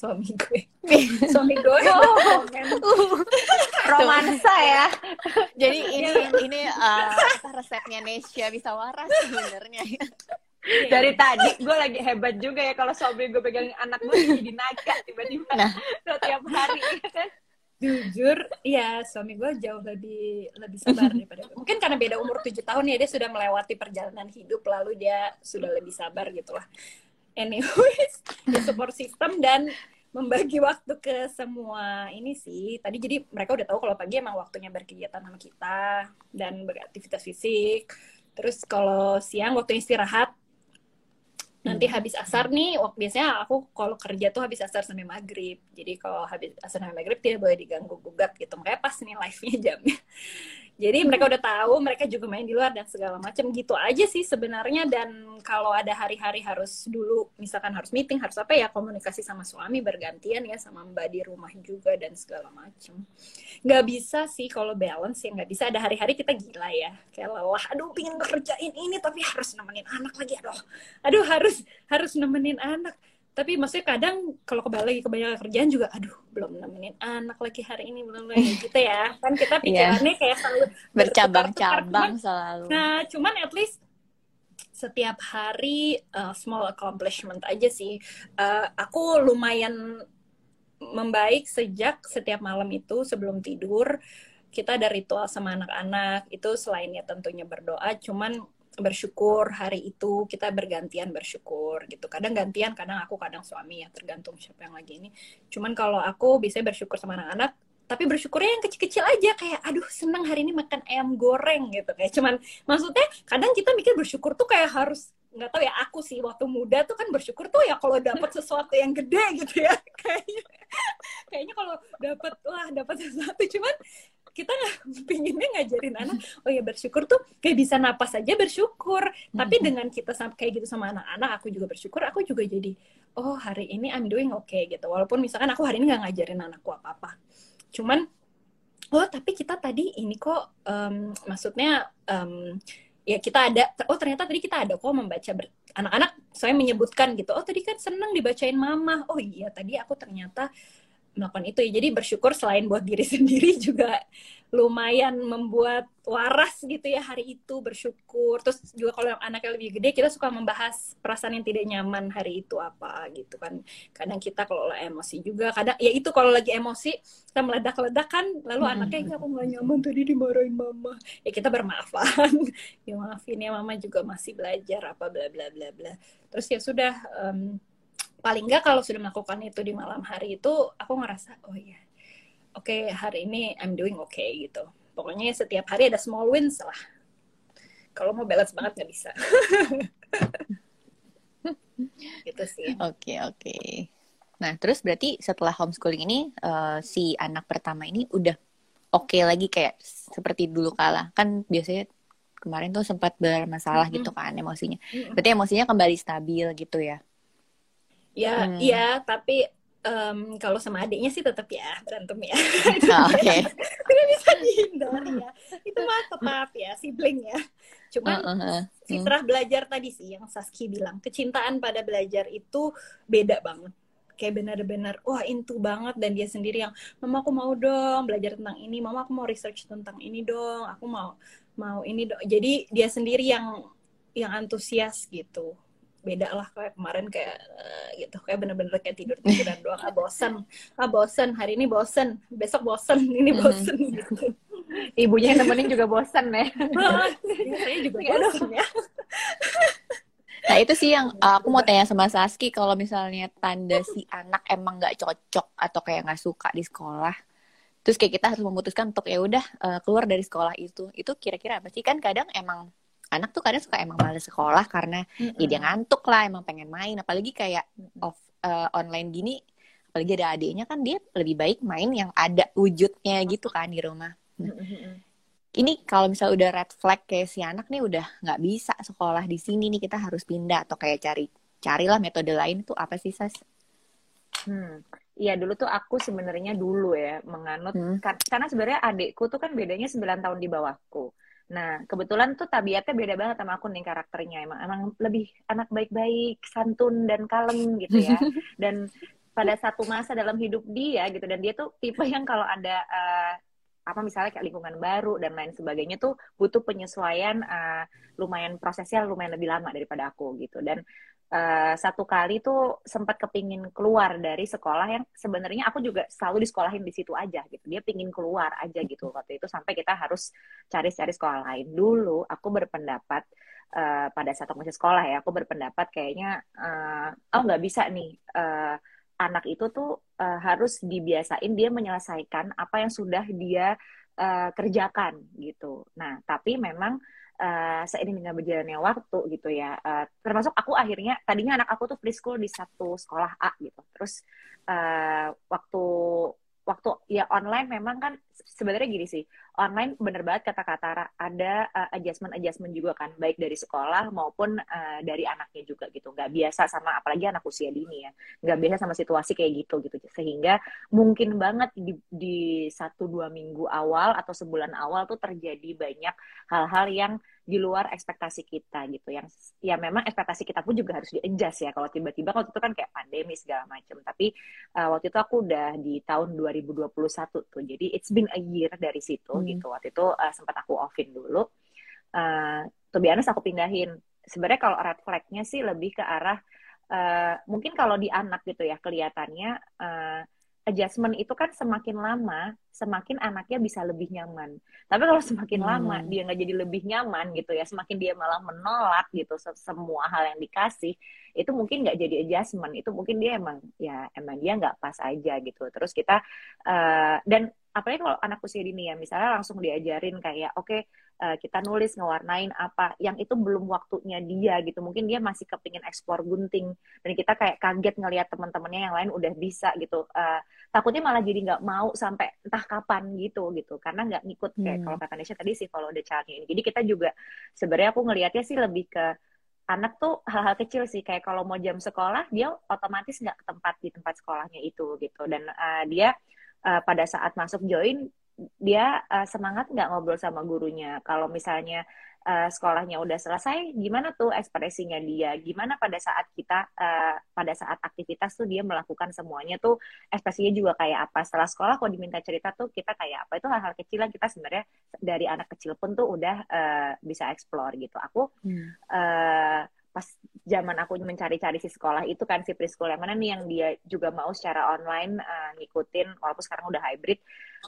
suami gue suami gue oh, romansa ya. Jadi ini ini uh, resepnya Nesya bisa waras sebenarnya. Dari tadi gue lagi hebat juga ya kalau suami gue pegang anak gue jadi naga tiba-tiba. Nah. tiap hari. kan jujur ya suami gue jauh lebih lebih sabar daripada gue. mungkin karena beda umur tujuh tahun ya dia sudah melewati perjalanan hidup lalu dia sudah lebih sabar gitu lah. Anyways the support system dan membagi waktu ke semua ini sih. Tadi jadi mereka udah tahu kalau pagi emang waktunya berkegiatan sama kita dan beraktivitas fisik. Terus kalau siang waktu istirahat nanti hmm. habis asar nih waktu biasanya aku kalau kerja tuh habis asar sampai maghrib. Jadi kalau habis asar sampai maghrib tidak boleh diganggu gugat gitu. Makanya pas nih live nya jamnya jadi mereka udah tahu, mereka juga main di luar dan segala macam gitu aja sih sebenarnya. Dan kalau ada hari-hari harus dulu, misalkan harus meeting, harus apa ya komunikasi sama suami bergantian ya sama mbak di rumah juga dan segala macam. Nggak bisa sih kalau balance ya nggak bisa. Ada hari-hari kita gila ya, kayak lelah. Aduh, pingin kerjain ini tapi harus nemenin anak lagi. Aduh, aduh harus harus nemenin anak tapi maksudnya kadang kalau kembali lagi kebanyakan kerjaan juga aduh belum nemenin anak lagi hari ini belum lagi gitu ya. Kan kita Iya. pikirannya kayak selalu bercabang-cabang selalu. Nah cuman at least setiap hari uh, small accomplishment aja sih. Uh, aku lumayan membaik sejak setiap malam itu sebelum tidur. Kita ada ritual sama anak-anak. Itu selainnya tentunya berdoa cuman bersyukur hari itu kita bergantian bersyukur gitu. Kadang gantian kadang aku kadang suami ya tergantung siapa yang lagi ini. Cuman kalau aku bisa bersyukur sama anak-anak tapi bersyukurnya yang kecil-kecil aja kayak aduh senang hari ini makan ayam goreng gitu. Kayak cuman maksudnya kadang kita mikir bersyukur tuh kayak harus nggak tahu ya aku sih waktu muda tuh kan bersyukur tuh ya kalau dapat sesuatu yang gede gitu ya. Kayaknya kayaknya kalau dapat wah dapat sesuatu. Cuman kita nggak pinginnya ngajarin anak oh ya bersyukur tuh kayak bisa napas aja bersyukur. Tapi dengan kita kayak gitu sama anak-anak aku juga bersyukur aku juga jadi oh hari ini I'm doing okay gitu. Walaupun misalkan aku hari ini nggak ngajarin anakku apa-apa. Cuman oh tapi kita tadi ini kok em, maksudnya em, ya kita ada oh ternyata tadi kita ada kok membaca ber- anak-anak saya menyebutkan gitu oh tadi kan seneng dibacain mama oh iya tadi aku ternyata melakukan itu ya. Jadi bersyukur selain buat diri sendiri juga lumayan membuat waras gitu ya hari itu bersyukur. Terus juga kalau yang anaknya lebih gede kita suka membahas perasaan yang tidak nyaman hari itu apa gitu kan. Kadang kita kalau emosi juga kadang ya itu kalau lagi emosi kita meledak-ledak kan lalu Hmm. anaknya "Ya, aku nggak nyaman tadi dimarahin mama. Ya kita bermaafan. Ya maafin ya mama juga masih belajar apa bla bla bla bla. Terus ya sudah em, paling nggak kalau sudah melakukan itu di malam hari itu aku ngerasa oh iya oke hari ini I'm doing okay gitu pokoknya setiap hari ada small wins lah kalau mau balance banget nggak bisa gitu sih Oke, oke. Nah, terus berarti setelah homeschooling ini, eh, si anak pertama ini udah oke lagi kayak seperti dulu kala. Kan biasanya kemarin tuh sempat bermasalah gitu kan emosinya. Berarti emosinya kembali stabil gitu ya. Ya Hmm. iya tapi em, kalau sama adiknya sih tetap ya berantem ya. Ah, Oke. tidak bisa dihindari ya. Itu mah tetap ya sibling ya. Cuman Heeh. fitrah belajar tadi sih yang Saski bilang. Kecintaan pada belajar itu beda banget. Kayak benar-benar wah intu banget. Dan dia sendiri yang mama aku mau dong belajar tentang ini. Mama aku mau research tentang ini dong. Aku mau mau ini dong. Jadi dia sendiri yang yang antusias gitu beda lah kayak kemarin kayak eh, gitu. Kayak bener-bener kayak tidur tiduran doang. Ah bosan ah bosan hari ini bosan besok bosan ini Mhm. bosan gitu. Ibunya yang nemenin juga bosan ya. Ya, saya juga bosan ya. Nah itu sih yang uh, aku mau tanya sama Saski kalau misalnya tanda si anak emang nggak cocok atau kayak nggak suka di sekolah, terus kayak kita harus memutuskan untuk ya udah uh, keluar dari sekolah itu, itu kira-kira apa sih? Kan kadang emang anak tuh kadang suka emang males sekolah karena ya dia ngantuk lah, emang pengen main, apalagi kayak off uh, online gini, apalagi ada adiknya kan dia lebih baik main yang ada wujudnya gitu kan di rumah. Ini kalau misalnya udah red flag kayak si anak nih udah nggak bisa sekolah di sini nih kita harus pindah atau kayak cari carilah metode lain tuh apa sih Sas? Hmm. Iya dulu tuh aku sebenarnya dulu ya menganut Hmm. kar- karena sebenarnya adikku tuh kan bedanya 9 tahun di bawahku. Nah, kebetulan tuh tabiatnya beda banget sama aku nih karakternya. Emang emang lebih anak baik-baik, santun dan kalem gitu ya. Dan pada satu masa dalam hidup dia gitu dan dia tuh tipe yang kalau ada eh, apa misalnya kayak lingkungan baru dan lain sebagainya tuh butuh penyesuaian eh, lumayan prosesnya lumayan lebih lama daripada aku gitu. Dan eh, satu kali tuh sempat kepingin keluar dari sekolah yang sebenarnya aku juga selalu disekolahin di situ aja gitu. Dia pingin keluar aja gitu waktu itu sampai kita harus cari-cari sekolah lain. Dulu aku berpendapat eh, pada saat aku masih sekolah ya, aku berpendapat kayaknya eh, oh nggak bisa nih eh, anak itu tuh eh, harus dibiasain dia menyelesaikan apa yang sudah dia eh, kerjakan gitu. Nah, tapi memang eh, seiring dengan berjalannya waktu gitu ya, eh, termasuk aku akhirnya tadinya anak aku tuh preschool di satu sekolah A gitu. Terus eh, waktu waktu ya online memang kan sebenarnya gini sih online bener banget kata-kata Ra, ada adjustment adjustment juga kan baik dari sekolah maupun eh, dari anaknya juga gitu. Nggak biasa sama apalagi anak usia dini ya nggak biasa sama situasi kayak gitu gitu. Sehingga mungkin banget di, di satu dua minggu awal atau sebulan awal tuh terjadi banyak hal-hal yang di luar ekspektasi kita gitu. Yang ya memang ekspektasi kita pun juga harus di-adjust ya. Kalau tiba-tiba waktu itu kan kayak pandemi segala macam tapi uh, waktu itu aku udah di tahun 2021 tuh. Jadi it's been a year dari situ hmm. gitu. Waktu itu uh, sempat aku offin dulu. Uh, tuh biasa aku pindahin. Sebenarnya kalau red flagnya sih lebih ke arah uh, mungkin kalau di anak gitu ya kelihatannya uh, adjustment itu kan semakin lama semakin anaknya bisa lebih nyaman. Tapi kalau semakin hmm. lama dia nggak jadi lebih nyaman gitu ya semakin dia malah menolak gitu semua hal yang dikasih itu mungkin nggak jadi adjustment. Itu mungkin dia emang ya emang dia nggak pas aja gitu. Terus kita uh, dan apalagi kalau anak usia dini ya misalnya langsung diajarin kayak oke okay, uh, kita nulis ngewarnain apa yang itu belum waktunya dia gitu. Mungkin dia masih kepingin ekspor gunting. Dan kita kayak kaget ngelihat teman-temannya yang lain udah bisa gitu. Uh, takutnya malah jadi nggak mau sampai entah kapan gitu gitu. Karena nggak ngikut kayak hmm. kalau kata Nesha tadi sih follow the child ini. Jadi kita juga sebenarnya aku ngelihatnya sih lebih ke anak tuh hal-hal kecil sih. Kayak kalau mau jam sekolah dia otomatis nggak ke tempat di tempat sekolahnya itu gitu. Dan uh, dia uh, pada saat masuk join dia uh, semangat nggak ngobrol sama gurunya. Kalau misalnya uh, sekolahnya udah selesai, gimana tuh ekspresinya dia? Gimana pada saat kita uh, pada saat aktivitas tuh dia melakukan semuanya tuh ekspresinya juga kayak apa? Setelah sekolah kalau diminta cerita tuh kita kayak apa? Itu hal-hal kecil yang kita sebenarnya dari anak kecil pun tuh udah uh, bisa explore gitu. Aku hmm. uh, pas zaman aku mencari-cari si sekolah itu kan si preschool yang mana nih yang dia juga mau secara online uh, ngikutin walaupun sekarang udah hybrid.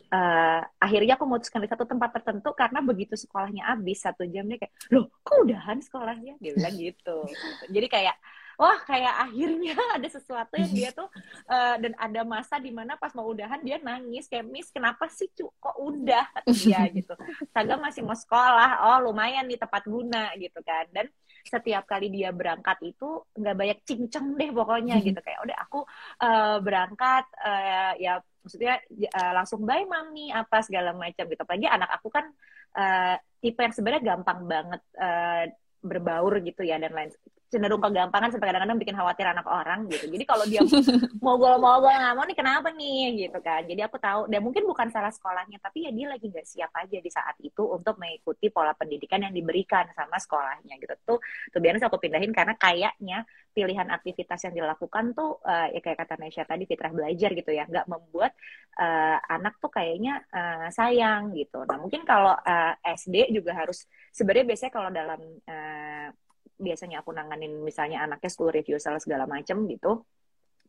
Uh, akhirnya aku memutuskan di satu tempat tertentu karena begitu sekolahnya habis satu jam dia kayak loh kok udahan sekolahnya? Dia bilang gitu. Jadi kayak wah kayak akhirnya ada sesuatu yang dia tuh uh, dan ada masa di mana pas mau udahan dia nangis kayak miss kenapa sih cu? Kok udah? dia gitu. Saga masih mau sekolah. Oh lumayan nih tepat guna gitu kan. Dan setiap kali dia berangkat itu nggak banyak cincang deh pokoknya gitu. Kayak udah aku uh, berangkat uh, ya maksudnya uh, langsung bye mami apa segala macam gitu. Apalagi anak aku kan uh, tipe yang sebenarnya gampang banget uh, berbaur gitu ya dan lain cenderung kegampangan sampai kadang-kadang bikin khawatir anak orang gitu. Jadi kalau dia mau gue nggak mau nih kenapa nih gitu kan. Jadi aku tahu dan mungkin bukan salah sekolahnya tapi ya dia lagi nggak siap aja di saat itu untuk mengikuti pola pendidikan yang diberikan sama sekolahnya gitu. Tuh tuh biasanya aku pindahin karena kayaknya pilihan aktivitas yang dilakukan tuh uh, ya kayak kata Nesha tadi fitrah belajar gitu ya nggak membuat uh, anak tuh kayaknya uh, sayang gitu. Nah mungkin kalau uh, SD juga harus sebenarnya biasanya kalau dalam uh, biasanya aku nanganin misalnya anaknya school review segala macem gitu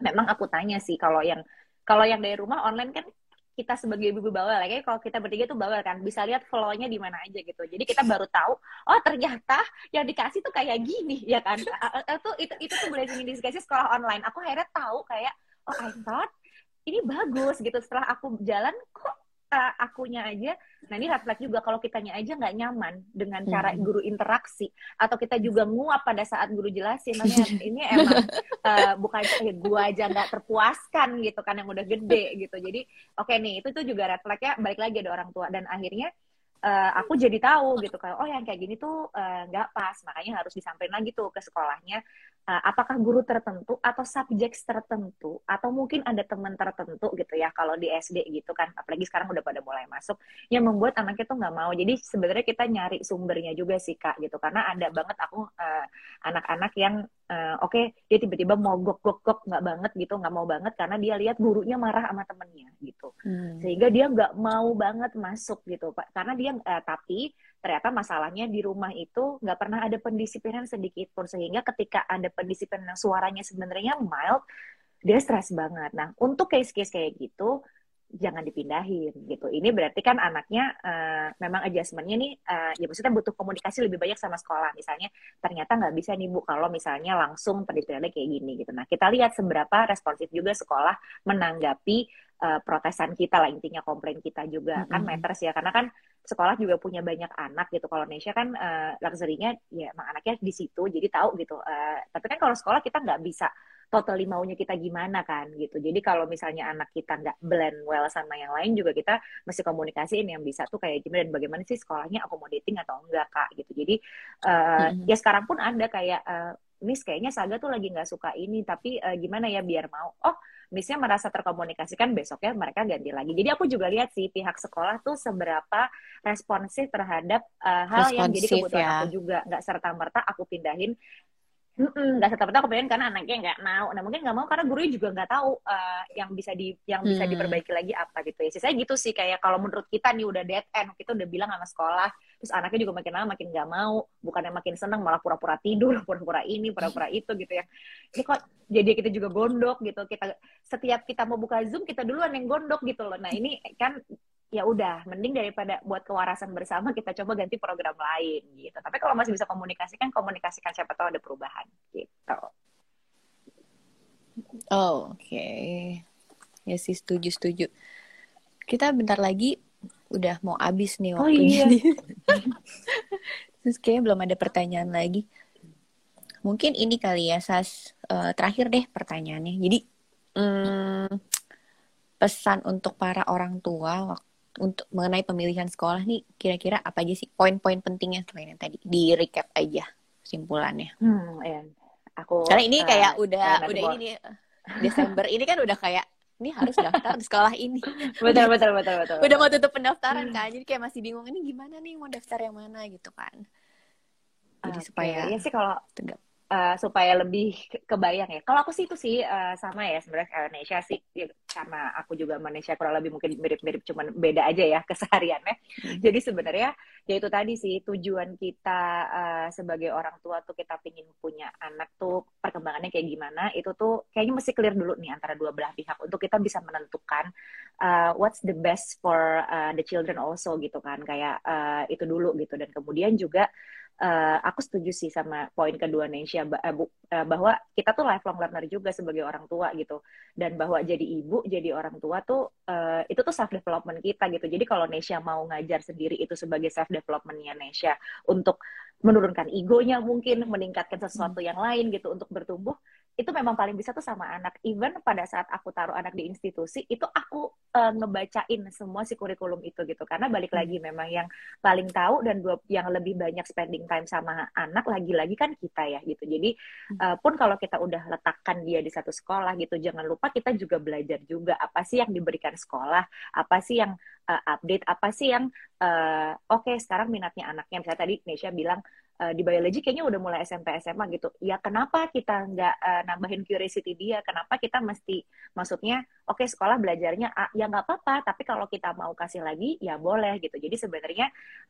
memang aku tanya sih kalau yang kalau yang dari rumah online kan kita sebagai ibu bawel kayak kalau kita bertiga tuh bawel kan bisa lihat flow-nya di mana aja gitu. Jadi kita baru tahu oh ternyata yang dikasih tuh kayak gini ya kan? Itu itu itu tuh blessing in sekolah online. Aku akhirnya tahu kayak oh I thought ini bagus gitu. Setelah aku jalan kok uh, akunya aja nah ini flag juga kalau kitanya aja nggak nyaman dengan cara hmm. guru interaksi. Atau kita juga nguap pada saat guru jelasin namanya ini emang uh, bukan eh, gua aja nggak terpuaskan gitu kan yang udah gede gitu. Jadi oke okay nih itu tuh juga red flagnya balik lagi ada orang tua. Dan akhirnya uh, aku jadi tahu gitu kan oh yang kayak gini tuh nggak uh, pas makanya harus disampaikan lagi tuh ke sekolahnya apakah guru tertentu atau subjek tertentu? Atau mungkin ada teman tertentu gitu ya kalau di SD gitu kan apalagi sekarang udah pada mulai masuk yang membuat anaknya tuh nggak mau. Jadi sebenarnya kita nyari sumbernya juga sih kak gitu. Karena ada banget aku uh, anak-anak yang uh, oke okay, dia tiba-tiba mau gok gok gok nggak banget gitu nggak mau banget karena dia lihat gurunya marah sama temennya gitu. Hmm. sehingga dia nggak mau banget masuk gitu pak. Karena dia uh, tapi ternyata masalahnya di rumah itu nggak pernah ada pendisiplinan sedikit pun sehingga ketika ada pendisiplinan suaranya sebenarnya mild dia stres banget. Nah untuk case-case kayak gitu jangan dipindahin gitu. Ini berarti kan anaknya uh, memang adjustmentnya nih uh, ya maksudnya butuh komunikasi lebih banyak sama sekolah. Misalnya ternyata nggak bisa nih bu kalau misalnya langsung pendisiplinannya kayak gini gitu. Nah kita lihat seberapa responsif juga sekolah menanggapi uh, protesan kita lah intinya komplain kita juga. Mm -hmm. kan matters ya karena kan sekolah juga punya banyak anak gitu. Kalau Indonesia kan uh, luxury-nya ya emang anaknya di situ jadi tahu gitu. Uh, tapi kan kalau sekolah kita nggak bisa totally maunya kita gimana kan gitu. Jadi kalau misalnya anak kita nggak blend well sama yang lain juga kita mesti komunikasiin yang bisa tuh kayak gimana dan bagaimana sih sekolahnya accommodating atau enggak kak gitu. Jadi uh, mm -hmm. ya sekarang pun ada kayak uh, Miss kayaknya Saga tuh lagi nggak suka ini tapi uh, gimana ya biar mau? Oh missnya merasa terkomunikasikan besoknya mereka ganti lagi jadi aku juga lihat sih pihak sekolah tuh seberapa responsif terhadap uh, hal responsif, yang jadi kebutuhan ya. aku juga nggak serta merta aku pindahin nggak serta-merta aku pengen karena anaknya nggak mau. Nah mungkin nggak mau karena gurunya juga nggak tahu uh, yang bisa di yang bisa hmm. diperbaiki lagi apa gitu ya. Saya gitu sih kayak kalau menurut kita nih udah dead end, kita udah bilang sama sekolah, terus anaknya juga makin lama makin nggak mau, bukannya makin seneng malah pura-pura tidur, pura-pura ini, pura-pura itu gitu ya. Ini kok jadi kita juga gondok gitu. Kita setiap kita mau buka zoom kita duluan yang gondok gitu loh. Nah ini kan ya udah mending daripada buat kewarasan bersama kita coba ganti program lain gitu tapi kalau masih bisa komunikasikan komunikasikan siapa tahu ada perubahan gitu oh, oke okay. ya sih setuju setuju kita bentar lagi udah mau habis nih oh, waktunya oh, iya. terus kayaknya belum ada pertanyaan lagi mungkin ini kali ya sas uh, terakhir deh pertanyaannya jadi hmm, pesan untuk para orang tua waktu untuk mengenai pemilihan sekolah nih kira-kira apa aja sih poin-poin pentingnya selain yang tadi di recap aja kesimpulannya. Hmm, ya. Aku karena ini kayak uh, udah udah ini nih Desember ini kan udah kayak ini harus daftar di sekolah ini. betul betul betul betul. Udah mau tutup pendaftaran kan, jadi kayak masih bingung ini gimana nih mau daftar yang mana gitu kan. Jadi okay. supaya ya sih kalau tegak uh, supaya lebih kebayang ya. Kalau aku sih itu sih uh, sama ya sebenarnya kayak Indonesia sih ya, karena aku juga Indonesia kurang lebih mungkin mirip-mirip cuman beda aja ya kesehariannya. Hmm. Jadi sebenarnya ya itu tadi sih tujuan kita uh, sebagai orang tua tuh kita pingin punya anak tuh perkembangannya kayak gimana itu tuh kayaknya mesti clear dulu nih antara dua belah pihak untuk kita bisa menentukan uh, what's the best for uh, the children also gitu kan kayak uh, itu dulu gitu dan kemudian juga uh, aku setuju sih sama poin kedua Nesya eh, eh, bahwa kita tuh lifelong learner juga sebagai orang tua gitu dan bahwa jadi ibu jadi orang tua tuh uh, itu tuh self development kita gitu jadi kalau Nesya mau ngajar sendiri itu sebagai self developmentnya Nesya untuk menurunkan egonya mungkin meningkatkan sesuatu hmm. yang lain gitu untuk bertumbuh itu memang paling bisa tuh sama anak. Even pada saat aku taruh anak di institusi, itu aku uh, ngebacain semua si kurikulum itu gitu. Karena balik hmm. lagi memang yang paling tahu dan dua, yang lebih banyak spending time sama anak lagi-lagi kan kita ya gitu. Jadi uh, pun kalau kita udah letakkan dia di satu sekolah gitu, jangan lupa kita juga belajar juga apa sih yang diberikan sekolah, apa sih yang uh, update, apa sih yang uh, oke okay, sekarang minatnya anaknya. Misalnya tadi Nesha bilang uh, di biologi kayaknya udah mulai SMP SMA gitu. Ya kenapa kita nggak uh, nambahin curiosity dia? Kenapa kita mesti maksudnya oke okay, sekolah belajarnya A, ya nggak apa-apa, tapi kalau kita mau kasih lagi ya boleh gitu. Jadi sebenarnya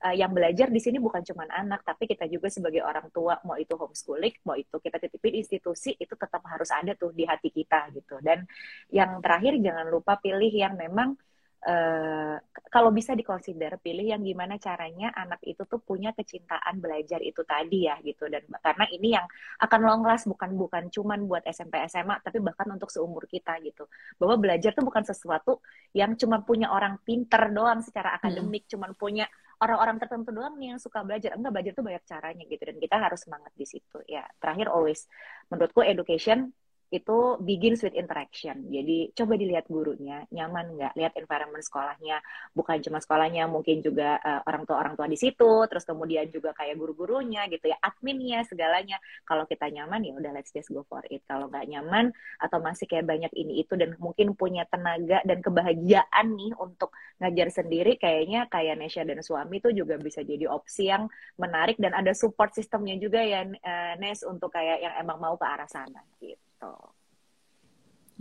uh, yang belajar di sini bukan cuma anak, tapi kita juga sebagai orang tua mau itu homeschooling, mau itu kita titipin institusi itu tetap harus ada tuh di hati kita gitu. Dan yang terakhir jangan lupa pilih yang memang uh, kalau bisa dikonsider pilih yang gimana caranya anak itu tuh punya kecintaan belajar itu tadi ya gitu dan karena ini yang akan long last bukan bukan cuman buat SMP SMA tapi bahkan untuk seumur kita gitu bahwa belajar tuh bukan sesuatu yang cuma punya orang pinter doang secara hmm. akademik hmm. cuman punya orang-orang tertentu doang nih yang suka belajar enggak belajar tuh banyak caranya gitu dan kita harus semangat di situ ya terakhir always menurutku education itu begins with interaction. Jadi coba dilihat gurunya, nyaman nggak? Lihat environment sekolahnya, bukan cuma sekolahnya, mungkin juga uh, orang tua orang tua di situ, terus kemudian juga kayak guru-gurunya gitu ya, adminnya segalanya. Kalau kita nyaman ya udah let's just go for it. Kalau nggak nyaman atau masih kayak banyak ini itu dan mungkin punya tenaga dan kebahagiaan nih untuk ngajar sendiri, kayaknya kayak Nesha dan suami itu juga bisa jadi opsi yang menarik dan ada support sistemnya juga ya uh, Nes untuk kayak yang emang mau ke arah sana gitu gitu.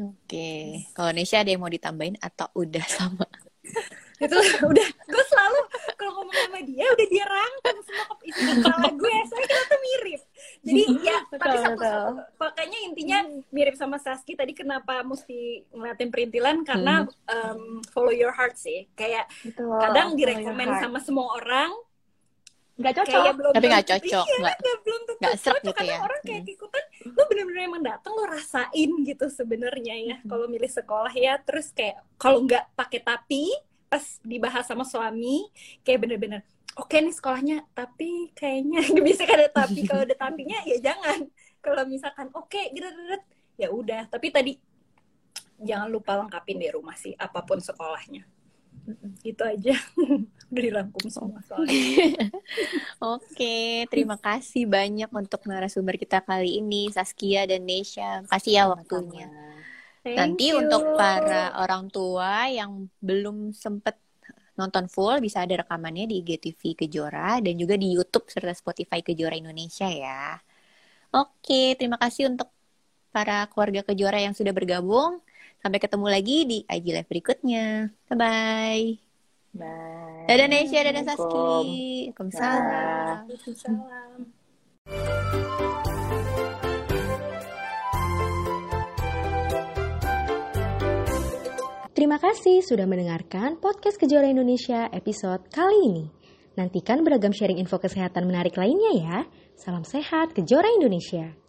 Oke, okay. kalau Nesha ada yang mau ditambahin atau udah sama? itu udah gue selalu kalau ngomong sama dia udah dia rangkum semua isi kepala gue soalnya kita tuh mirip jadi ya betul, tapi satu, satu makanya intinya mirip sama Saski tadi kenapa mesti ngeliatin perintilan karena hmm. um, follow your heart sih kayak betul, kadang direkomend sama semua orang nggak cocok. Kayak belum tapi nggak cocok iya, nggak gak, belum tentu nggak cocok. gitu ya. orang kayak hmm. ikutan lu bener-bener emang datang lu rasain gitu sebenarnya ya. Hmm. kalau milih sekolah ya terus kayak kalau nggak pakai tapi pas dibahas sama suami kayak bener-bener oke okay nih sekolahnya tapi kayaknya bisa kan ada tapi. Kalau ada tapinya ya jangan. Kalau misalkan oke okay, gitu ya udah. Tapi tadi jangan lupa lengkapin di rumah sih apa pun sekolahnya. Itu aja udah dirangkum semua soalnya oke terima kasih banyak untuk narasumber kita kali ini Saskia dan Nesha kasih ya waktunya Thank Nanti you. untuk para orang tua yang belum sempet nonton full bisa ada rekamannya di IGTV Kejora dan juga di YouTube serta Spotify Kejora Indonesia ya. Oke, terima kasih untuk para keluarga Kejora yang sudah bergabung. Sampai ketemu lagi di IG Live berikutnya. Bye-bye. Bye. Dadah Nesya, dadah Saski. Assalamualaikum. Waalaikumsalam. Waalaikumsalam. Terima kasih sudah mendengarkan podcast Kejora Indonesia episode kali ini. Nantikan beragam sharing info kesehatan menarik lainnya ya. Salam sehat Kejora Indonesia.